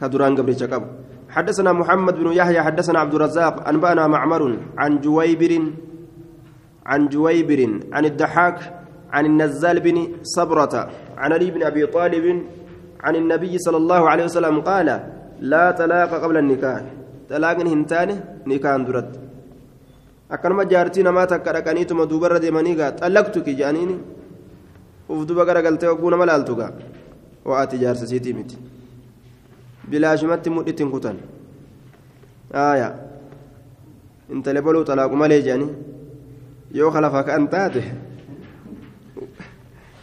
كدران قبل قبو حدثنا محمد بن يحيى حدثنا عبد الرزاق أنبأنا معمر عن جويبر عن جويبر عن الضحاك عن النزال بن صبرة عن علي بن أبي طالب عن النبي صلى الله عليه وسلم قال لا طلاق قبل النكاح طلاق هنتان نكاح درت akkanuma jaartii namaa takka dhaqaniituma duubarra deemanii gaa xallaqtuki jedhaniini uf duba garagaltee hogguu nama laaltu gaa wa'aati jaarsisiitii miti bilaashumatti mudhittiin kutan aaya intale boluu xalaaqu malee jedhanii yoo kalafa ka'an taate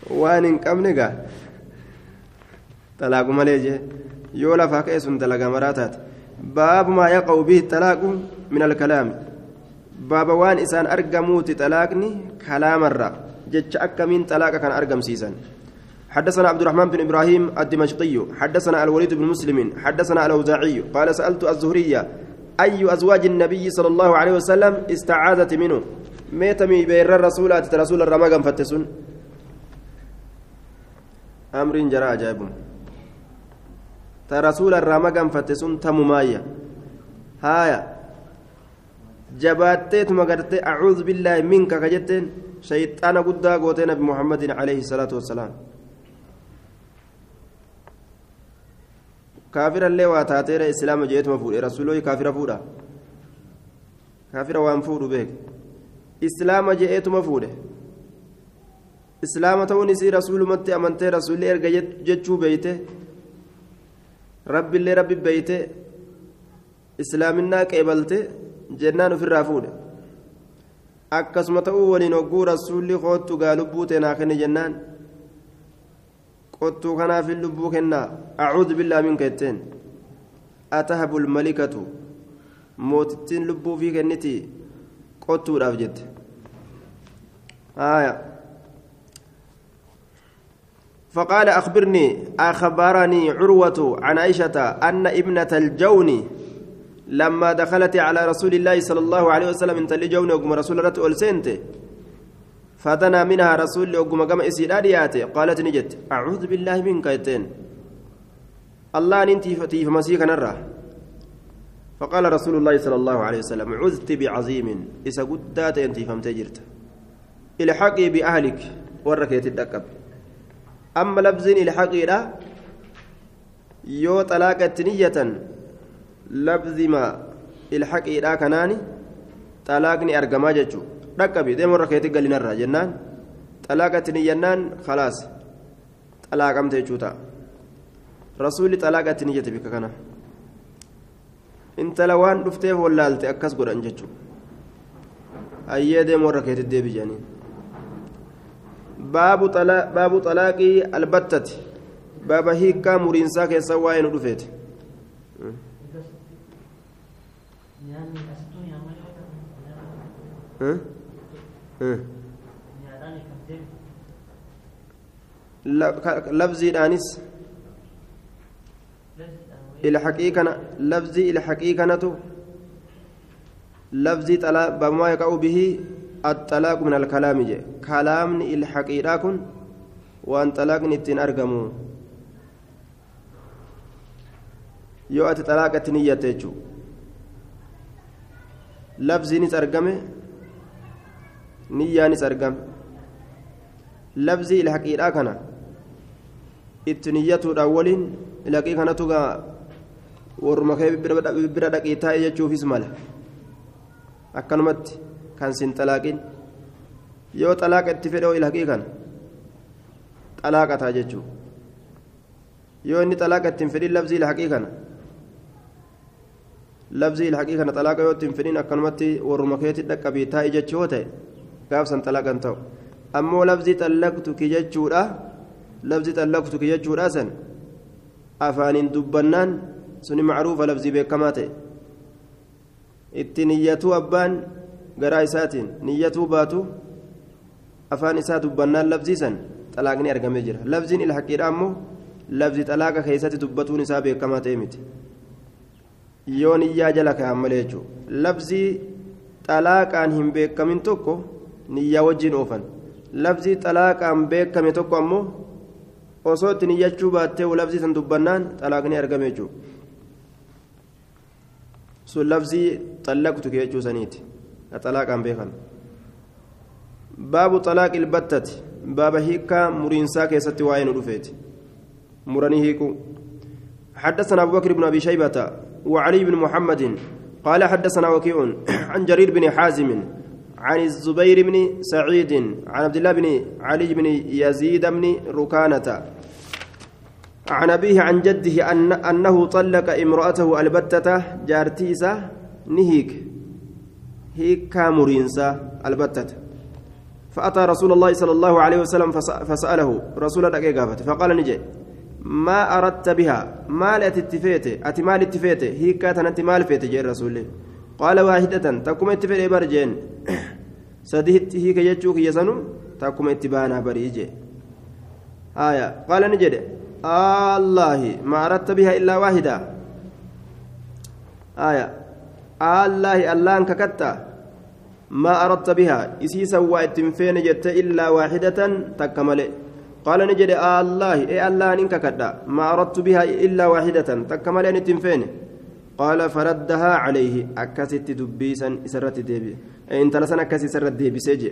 waan hin qabne gaa xalaaqu malee jee yoo lafaa ka'e sun dalagaa maraa taate baabu maa yaqa'u bihi xalaaqu min alkalaami baaba waan isaan argamuuti xalaaqni kalaamarra jecha akkamiin xalaaqa kan argamsiisan حدثنا عبد الرحمن بن إبراهيم الدمشقي حدثنا الوليد بن مسلم حدثنا الاوزاعي قال سالت الزهريه اي ازواج النبي صلى الله عليه وسلم استعاذت منه ميتمي بير الرسول رسول الرمى فتسون أمر جرى عجائب ترسول الرمى فتسون تممايا هايا jabaatteetuma gartee acuudhu billaahi minka ka jetteen shayxaana guddaa gootee nabi muhammadin alayhi salaatu wassalaam kaafirallee waa taateera islaama jeetuma fuudhe rasuulooyi kaafira fuudha kaafira waan fuudhu beek islaama je'eetuma fuudhe islaama ta'uun isii rasuulumatti amantee rasuulli erga jechuu beeyte? Rabbiillee rabbi beeyte? Islaaminaa qeebalte? Jennaan ofirraa fuudhe. Akkasuma ta'uu waliin hogguu rasuulli koottu gaa lubbuu teenaa kenne jennaan. Qottuu kanaafin lubbuu kennaa. Acuudhu billaa minka jetteen. Atahabul malikatu. Mootittiin lubbuu fi kennitii? Qottuudhaaf jette. Haaya. فقال أخبرني أخبرني عروة عن عائشة أن ابنة الجون لما دخلت على رسول الله صلى الله عليه وسلم انت لجون وقم رسول الله أولسنت فدنا منها رسول وقم قم إسيراديات قالت نجت أعوذ بالله منك يتين. الله ننتي فتيف مسيك نرى. فقال رسول الله صلى الله عليه وسلم عذت بعظيم. إذا قدات أنت فمتجرت. إلحقي بأهلك وركيت الدكب. أما لفظ الحقي لا يو طلاقة نية labzima ilhaqiidha kanaani xalaaqni argamaa jechuu dhaqqabi deemuu rakkeetti galinarraa jennaan xalaaqatti niyyannaan khalaas xalaaqamte jechuu ta'a rasuulli xalaaqatti niyyate bika kana intala waan dhufteef wallaalte akkas godhan jechuu hayyee deemuu rakkeetti deebi jedhaniin baabu xalaaqii albattati baaba hiikkaa muriinsaa keessaa waa'ee nu dhufeeti labziidhaanis ilhaqiiqana labzii ilhaqiiqanatu labzii bamaa yaqa'u bihi الطلاق من الكلام جي كلام الحقيقة كن وأن طلاق نتين أرقمو yoo ati xalaaqatti niyyatte jechuudha labziinis argame niyyaanis argame labzii ilhaqiidhaa kana itti niyyatuudhaan waliin ilhaqii kanatu gaa warruma kee bira dhaqii taa'e jechuufis mala akkanumatti Kan sin xalaaqin yoo xalaaqa itti fedhe ilhaqii kana xalaaqataa jechuudha yoo inni xalaaqa ittiin fedhin labzii ilhaqii kana labzii ilhaqii kana xalaaqa yoo ittiin fedhin akkanumatti warruma keetti dhaqqabii taa'e jechuu yoo ta'e gaafsan xalaaqan ta'u ammoo labzii xallaqtuki jechuudha labzii xallaqtuki jechuudha san afaaniin dubbannaan suni macruufa labzii beekamaa ta'e itti niyyatuu abbaan garaa isaatiin niyyatuu baatu afaan isaa dubbannaan labzii san xalaaqni argamee jira. Labziin ilhaqiidha ammoo lafzi xalaaqa keessatti dubbatuun isaa beekamaa ta'e miti. Yoo niyyaa jala kaa'an malee jechuudha. Lafzii xalaaqaan hin beekamin tokko niyyaa wajjin oofan. Lafzii xalaaqaan beekame tokko ammoo osoo itti niyyachuu baattee lafzii san dubbannaan xalaaqni argame jechuudha. Sun lafzii xallaqtu jechuu saniiti beekame baabu xalaaqi ilbattati baaba hiikaa muriinsaa keessatti waa'ee nu dhufeeti مرني هيكو. حدثنا أبو بكر بن أبي شيبة وعلي بن محمد قال حدثنا وكيع عن جرير بن حازم عن الزبير بن سعيد عن عبد الله بن علي بن يزيد بن ركانة. عن أبيه عن جده أن أنه طلق امرأته البتة جارتيسة نهيك. هيك كامورينسا البتة. فأتى رسول الله صلى الله عليه وسلم فسأله رسول الله فقال نجي ما أردت بها؟ مال أتتفيت؟ أتي مال اتفيت؟ هي كانت أنت مال فيت؟ جاء الرسول قال واحدة تقوم اتفيت برجين سديت هي كيجوك يسنو تقوم اتبانا بريجي آية. قال نجد الله ما أردت بها إلا واحدة. آية. الله الله أنك كتا. ما أردت بها. إسيسا واتنفين جت إلا واحدة تكمل قال نجد آه الله إيه الله إنك كدا ما أردت بها إلا واحدة تكمل أن تنفين قال فردها عليه. أكست دبيسا سرت ديبي. إن تلسن أكست سرت ديبي سيجي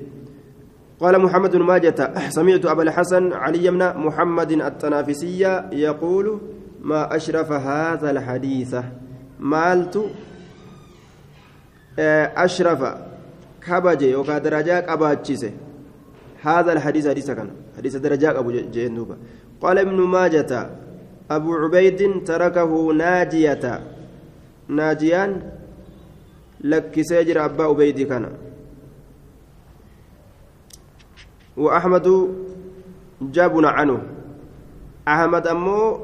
قال محمد بن ماجة سمعت أبا الحسن علي بن محمد التنافسية يقول ما أشرف هذا الحديث؟ مالت أشرف كبجي وكا درجاك أباتشيسه هذا الحديث حديث كان حديث درجاك أبو جندوبة قال ابن ماجة أبو عبيد تركه ناجية ناجيان لك سيجر أبا عبيد كان وأحمد جابنا عنه أحمد أمو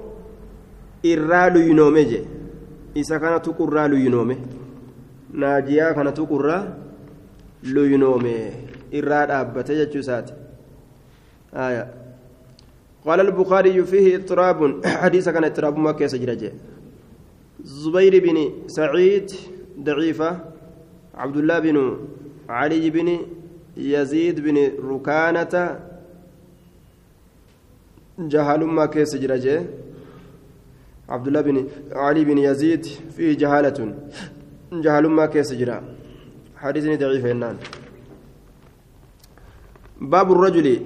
إرال ينومي إذا كانت قرال ينومي ناجيا كانت قرال ينومي irraa dhaabbate jechuu isaati. قال البخاري فيه اضطراب حديث كان اضطراب ما كيس جرجه زبير بن سعيد ضعيفة عبد الله بن علي بن يزيد بن ركانة جهال ما كيس جرجه عبد الله بن علي بن يزيد فيه جهالة جهال ما كيس جرا حديث ضعيف هنان باب الرجل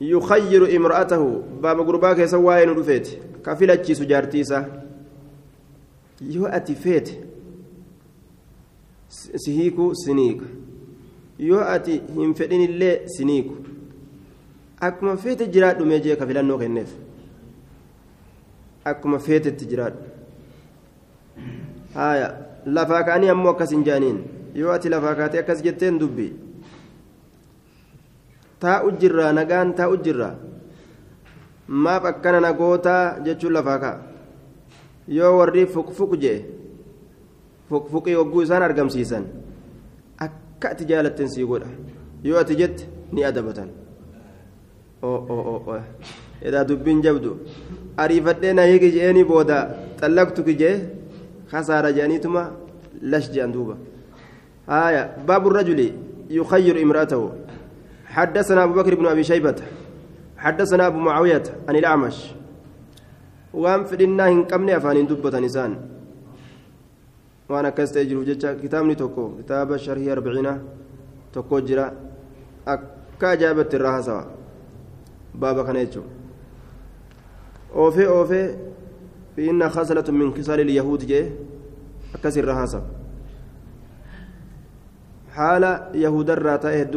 يخير امرأته باب غرباك سواين رفيت كفلتشي سجارتيسا yoo ati feete si hiiku siniiku yoo ati hin fedhinillee siniiku akkuma feete jiraadhu mee jee ka filannoo kenneef akkuma feetetti jiraadhu haya lafaa yoo ati lafaa kaatee akkas jetteen dubbii taa'u jirraa nagaan taa'u jirraa maaf akkana nagootaa jechuun lafaa ka'a yoo warri fuqfuq jee fuqfuqii hogguu isaan argamsiisan akka ati jaalatteen sii godha yoo ati jette ni adabatan edaa dubbiin jabdu ariifadhee na hiiki je'eenii booda xallaqtu ki jee kasaara je'aniituma lash je'an duuba haya baabu rajuli يخير امرأته حدثنا أبو بكر بن أبي شيبة حدثنا أبو معاوية عن الأعمش waan fedhinnaa hin qabne afaaniin dubbatan isaan waan akkas ta'e jiruuf jecha kitaabni tokko kitaaba sharhii arbiciina tokko jira akka ajaa'ibatti irraa haasawa baaba kana jechuun oofee oofee fiinna khasalatu min kisaali lyahuud jee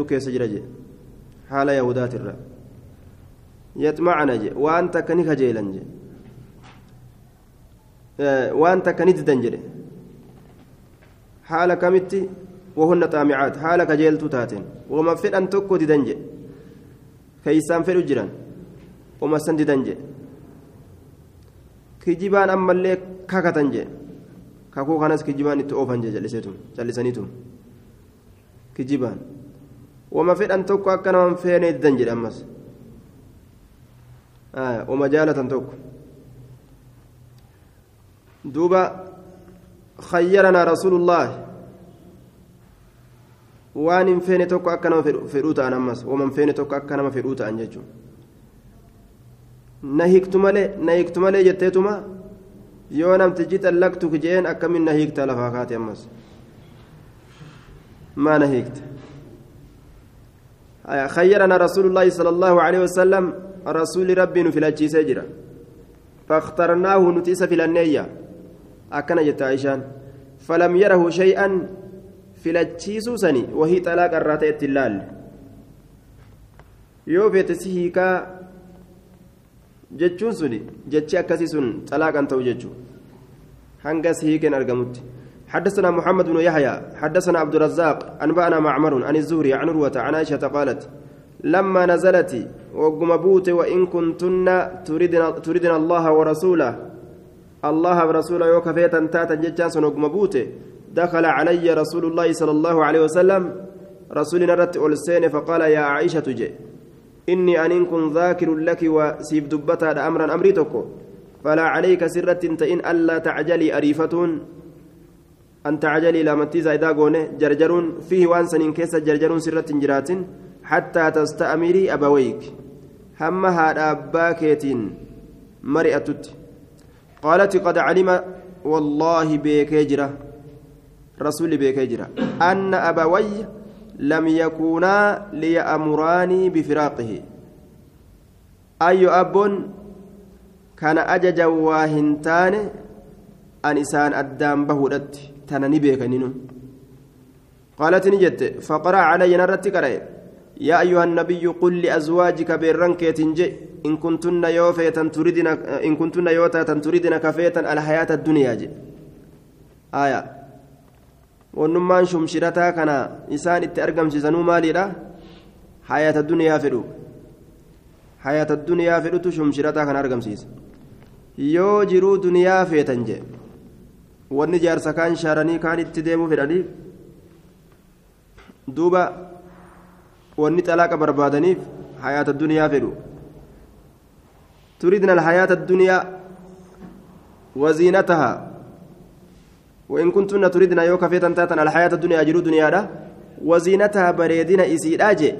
keessa jira jee haala yahudaatirraa yaxmacana jee waan takka ni kajeelan jee waan takka ni didan jedhe haala kamitti wahunna xaamicaat haala kajeeltuu taateen wama fedhan tokko didan jedhe keeysaan fedhu jiran wama san didan jedhe kijibaan ammallee kakatan jedhe kakuu kanas kijibaan itti oofan jalliseetum jallisaniitum kijibaan wama fedhan tokko akka naman feenee didan jedhe ammas uma jaalatan tokko duuba khayyaranaa rasuulullaahi waan hin feene tokko akka nama fedhuu ta'an ammas waman feene tokko akka nama fedhuu ta'an jechuun na hiiktu malee na hiiktu malee jetteetuma yoo namtichi xallaqtu jeen akkamiin na hiikta lafaa kaate ammas ما نهيكت خيرنا رسول الله صلى الله عليه وسلم رسول ربي الأجي سجرة فاخترناه نتيس في النية أكن جت عيشان فلم يره شيئا الأجي سوسني وهي طلاق الراتي التلال يوفيت سيهيكا jechuun suni jechi akkasii sun xalaaqan ta'u jechuu hanga sihiiken argamutti حدثنا محمد بن يحيى حدثنا عبد الرزاق أنبأنا معمر عن الزهري عن روة عن عائشة قالت لما نزلت وقم وإن كنتن تريدن, تريدن الله ورسوله الله ورسوله يوكفيتا تاتا جتاس وقم دخل علي رسول الله صلى الله عليه وسلم رسولنا رت ألسين فقال يا عائشة جي إني أن كن ذاكر لك وسيف دبتا أمرا أمريتك فلا عليك سرة إن ألا تعجلي أريفتون. أن تعجلي لا متي زايدا غونه جرجرون فيه وان سنين كيس جرجرون سرة جرات حتى تستأمري أبويك. هم هذا أباكيتين. مرئتت قالت قد علم والله بك يجرى رسول بك يجرى أن أبوي لم يكونا ليأمراني بفراقه. أي أب كان أججا واهنتان أن إسان أدام بهودت. تنني بيكنين قالت نجت فقرأ علي نرت قرأ يا أيها النبي قل لأزواجك بيرنك تنجي إن كنتن يوفيتا تريدن إن كنتن يوتا تريدن كفيتا الحياة الدنيا جي. آية. ونمان شمشرتا كان إسان التأرقم سيسنو مالي حياة الدنيا فدو. حياة الدنيا فدو شمشرتا كان أرقم سيس yoo jiruu duniyaa feetan jee wanni jaarsa kaan shaaranii kaan itti deemuu fedhaniif duuba wanni xalaaqa barbaadaniif hayaata duniyaa fedhu turidna alhayaata addunyaa waziinatahaa وإن كنتن تريدن يو كفيتا تاتا الحياة الدنيا أجرو دنيا دا وزينتها بريدين إسيد أجي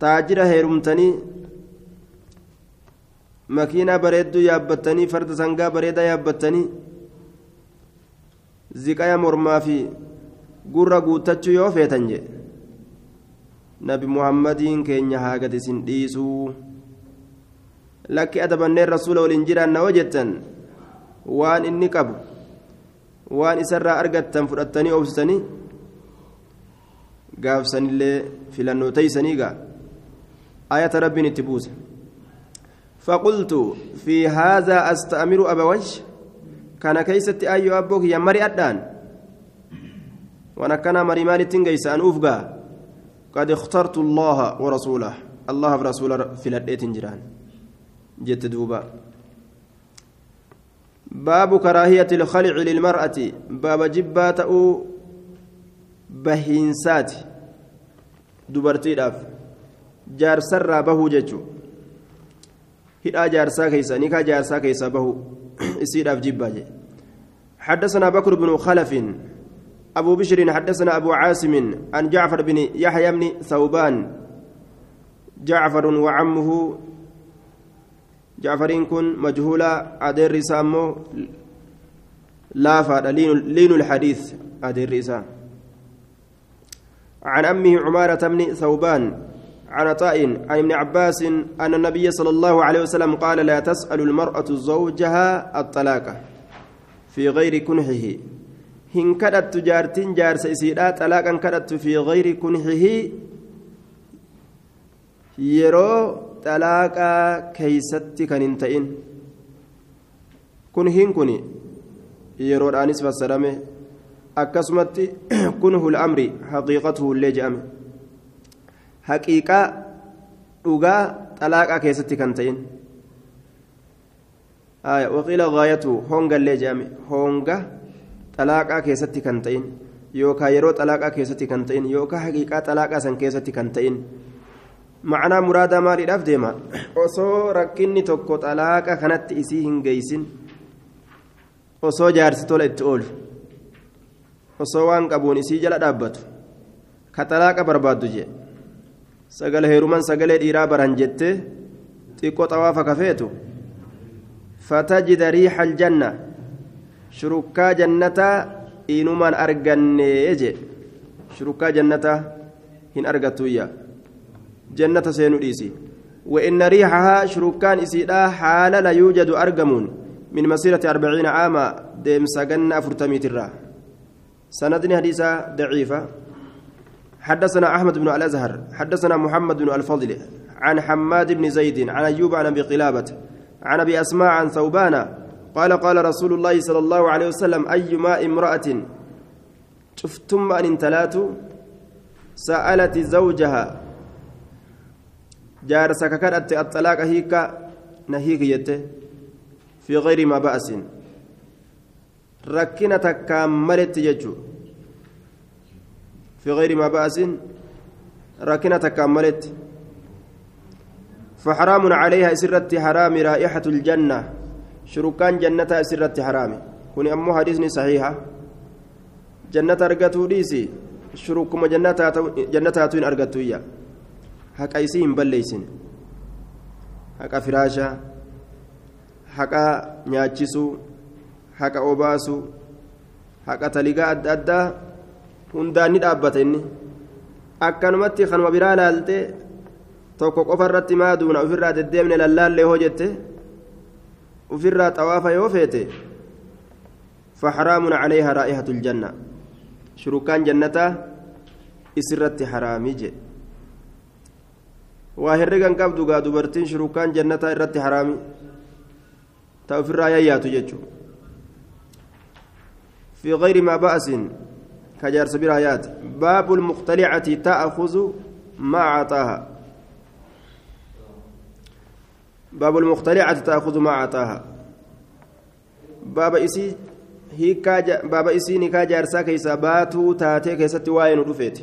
تاجر هيرمتني makiinaa bareedduu yaabbattanii farda sangaa bareedaa yaabbattanii ziqaya mormaa fi gurra guuttachuu yoo feetan jedhe nabi muhammadiin keenya haa gad isin dhiisuu. Lakki adabanneen rasuula waliin jiraanna hoo jettan waan inni qabu waan isarraa argattan fudhattanii obsitanii gaafsanillee filannoo teeysanii gaa. Ayata rabbiin itti buuse فقلت في هذا أستأمر أبويش كان كيست أي أبوك يا مري أدان. وأنا كان مري مالي تنجيس أن أفقى قد اخترت الله ورسوله. الله ورسوله في الأدية جيران جت دوبا. باب كراهية الخلع للمرأة. باب جبات بهينسات. دبرتي داف. جار سر به ججو. Hidhaa jaarsaa keeysa nikaa jaarsaa keeysa bahu isiidhaaf jibbaa jedhe حدثنا بكر بن خلف أبو بشر حدثنا أبو عاصم عن جعفر بن يحيى بن ثوبان جعفر وعمه جعفر كن مجهولا أدير سامو لا فاد لين الحديث أدير عن أمه عمارة بن ثوبان عن عطاء عن ابن عباس أن النبي صلى الله عليه وسلم قال لا تسأل المرأة زوجها الطلاق في غير كنحه. هن كدت جارتين جار سيسيدا طلاقا كدت في غير كنحه. يرو طلاقا كيست كننتين كنهن كني يرو الآنس فسرمه أكسمت كنه الأمر حقيقته اللي جأمه. Haqiiqaa dhugaa xalaaqaa keessatti kan ta'in waqiila gaayatu hongallee jedhame honga xalaaqaa keessatti kan ta'in yookaan yeroo xalaaqaa keessatti kan ta'in yookaan haqiiqaa xalaaqaa san keessatti kan ta'in macnaa muraadaa maaliidhaaf deema osoo rakkinni tokko xalaaqa kanatti isii hin geeysin osoo jaarsi tola itti oolu osoo waan qabuun isii jala dhaabbatu ka xalaaqa barbaaddu jee sagale heeruman sagalee dhiiraa baran jettee xiqqoo xawaafa kafeetu fatajida riixa aljanna shurukkaa jannataa inumaan argannee je shurukkaa jannataa hin argattuyya jannata seenu dhiisi وإن ريحها شركان إسيدا حال لا يوجد أرجمون من مسيرة أربعين عاما ديم سجن أفرتمي ترى سندني حديثة ضعيفة حدثنا أحمد بن الأزهر حدثنا محمد بن الفضل عن حماد بن زيد عن أيوب عن أبي قلابة عن أبي أسماء عن ثوبان قال قال رسول الله صلى الله عليه وسلم أيما امرأة شفتم أن انتلات سألت زوجها. جارسك كانت الطلاق هيك نهيك في غير ما بأس. ركنة كاملت يجو. في غير ما بأس ركنة كاملت فحرام عليها سرت حرام رائحة الجنة. شركان جنة سرت حرام. كوني أمو حديثني صحيحة. جنة أرقتو ديسي شركما جنة جنة هاتوين أرقتو إياه haqa isii hin balleeysin haqa firaashaa haqa nyaachisuu haqa obaasuu haqa hundaan ni dhaabbata inni akkanumatti kanuma biraa laaltee tokko qofa irratti maaduuna ofirraa deddeemne lallaallee hoo jette ofirraa xawaafa yoo feete فحرام عليها رائحة الجنة شركان جنة إسرت حرامي جي qabdu gaa dubartiin shurukaan jannataa irratti haraami ta ofirraa yayyaatu jechuu في غير ما بأس كجار سبيل آيات باب المختلعة تأخذ ما أعطاها. باب المختلعة تأخذ ما أعطاها. باب إسي هيكا باب إسي نكا جارسا كيسا باتو تاتي كيسا واين رفيت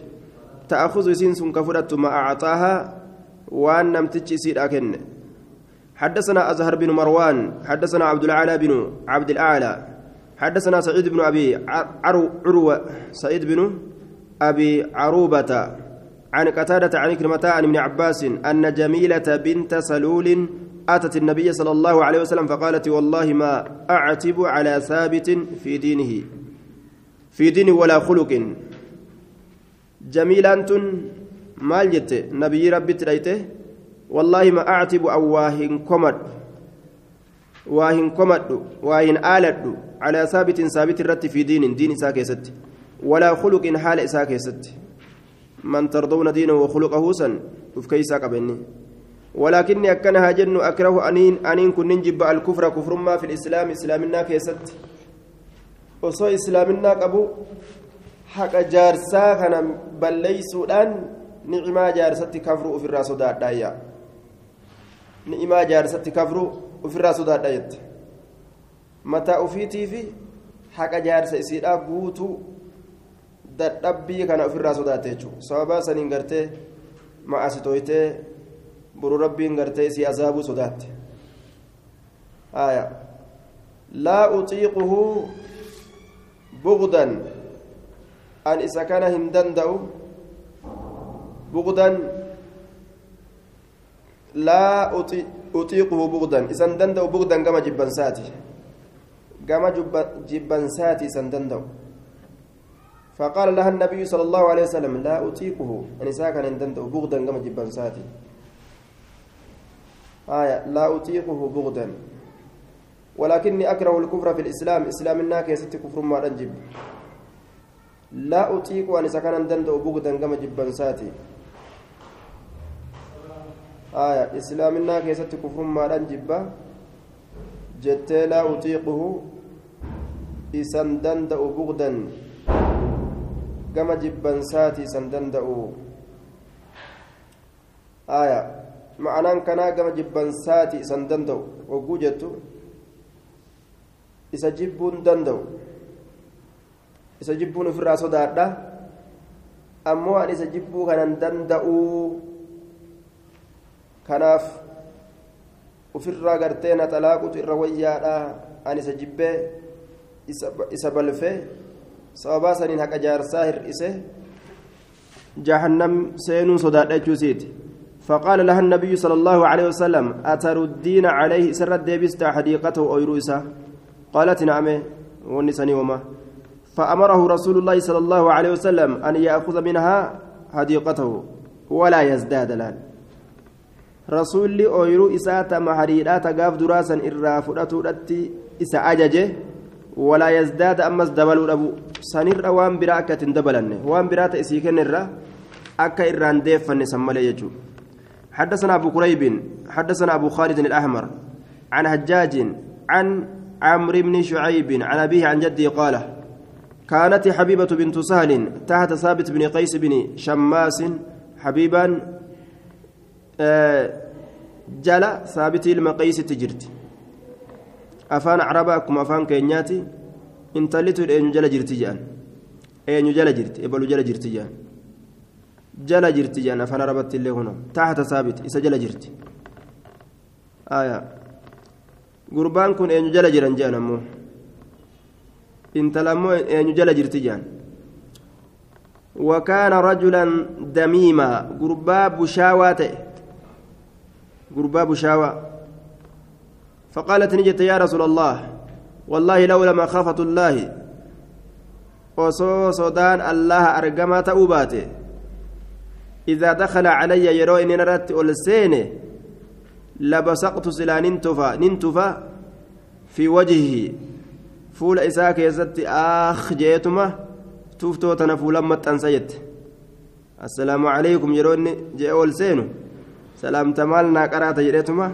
تأخذ إسين سن كفرت ما أعطاها وان نمتج سيد أكن. حدثنا أزهر بن مروان حدثنا عبد الأعلى بن عبد الأعلى حدثنا سعيد بن أبي عرو عروة سعيد بن أبي عروبة عن قتادة عن كلمة عن ابن عباس أن جميلة بنت سلول أتت النبي صلى الله عليه وسلم فقالت والله ما أعتب على ثابت في دينه في دين ولا خلق. جميلة nabiyyi rabbitti dhayte wallaahi ma actibu an waa hin komadhu hin aaladhu calaa saabitin saabit irratti fi diinin diin isaa keessatti walaa khuluqin haala isaa keessatti man tardawna diinahu wakhuluqahu san uf keeysaa qabenni ولكني أكنها جن أكره أنين أنين كن نجب الكفر كفر ما في الإسلام إسلامنا كيست وصو إسلامنا قبو حق جارسا كان بلي سودان ni'imaa jaarsatti kafruu ofirraa sodaadhaayya ni'imaa jaarsatti kafruu ofirraa sodaadha jette mataa ofiitii fi haqa jaarsa isiidhaa guutuu dadhabbii kana ofirraa sodaatte jechuudha sababaa saniin gartee ma'asitooytee buru rabbiin gartee isii azaabuu sodaatte laa uxiiquhu bugdan an isa kana hin danda'u بغدا لا أطيقه بغدا إذن دندو بغدا كما جبنساتي كما جبنساتي دندو فقال لها النبي صلى الله عليه وسلم لا أطيقه أن ساكن دندو بغدا كما جبنساتي آية لا أطيقه بغدا ولكني أكره الكفر في الإسلام إسلام الناك يستي كفر ما رنجب لا أطيق أن سكن دندو بغدا كما جبنساتي آية إسلامنا كيست كفر ما جبا جت لا أطيقه إسان دندأ بغدا كما جبا ساتي إسان دندأ آية معناه كنا كما جبا ساتي إسان دندأ وجوجت إسا جبون في الرأس أمو أن إسا جبو كان دندأ kanaaf ofirraa gartee na xalaaqutu irra wayyaadha ani isa jibbee isa balfee sababaa saniin haqa jaarsaa hir'ise jahannam seenuu sodaadha jechuusiiti فقال لها النبي صلى الله عليه وسلم أتردين عليه سر ديبست حديقته أو يروسا قالت نعم ونسني وما فأمره رسول الله صلى الله عليه وسلم أن يأخذ منها حديقته ولا يزداد الآن رسول أويرو إساتا محريرات قاف دراسا إرا فرأتو إسا أججه ولا يزداد أمس دبلو أبو سنر وان براكة دبلن وان برات إسيكن الرا أكا إران ديفن سمالي يجو حدثنا أبو كريب حدثنا أبو خالد الأحمر عن هجاج عن عمرو بن شعيب عن أبيه عن جده قال كانت حبيبة بنت سهل تحت ثابت بن قيس بن شماس حبيبا آه جلا ثابت المقيس تجرت أفان عرباكم أفان كينياتي انتلتوا الأين جلا جرت جان أين جلا جرت إبلو جلا جرت جان جلا جرت جان أفان عربت اللي هنا تحت ثابت إسا جلا جرت آية gurbaan kun eenyu jala jiran jean ammoo intalammoo eenyu jala jirti jean وكان رجلا دميما غربا بشاوة غربا بشاوة فقالت نجت يا رسول الله والله لولا مخافة الله. وصو صدان الله أرقما تأوباته إذا دخل علي يرو إن نرت ألسينه لبسقت سلا ننتفا ننتفا في وجهه. فول إساك يزت آخ جيتما توفتو تنفو لما تنسيت السلام عليكم يروني جاء والسينو سلام تمالنا قرأت جريتما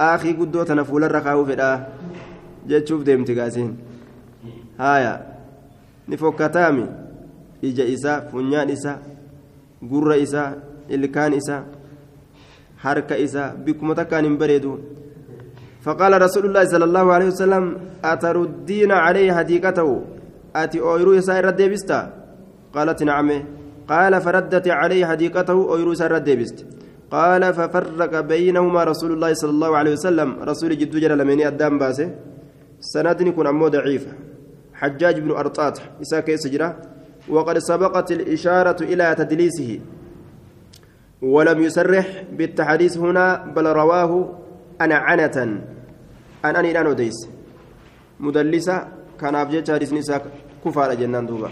آخي قدو تنفو للرخاو في الآه جيت شوف ديمت قاسين هايا نفوكتامي إجا إسا فنيان إسا قر إسا إلكان إسا harka isaa bikkuma takkaan hin bareedu. فقال رسول الله صلى الله عليه وسلم أتردين عليه حديقته أتي أويرو يسار ديبستا قالت نعم قال فردت عليه حديقته أويرو يسار ديبست قال ففرق بينهما رسول الله صلى الله عليه وسلم. رسول جد جل لمني الدام باسه. سندني كن أمو ضعيف. حجاج بن أرطاط. إساك يسجره وقد سبقت الإشارة إلى تدليسه. ولم يسرح بالتحديث هنا بل رواه أنا عنة. أن أني لا نديس مدلسة. كان أبجد حديث نساء كفار جنان دوبا.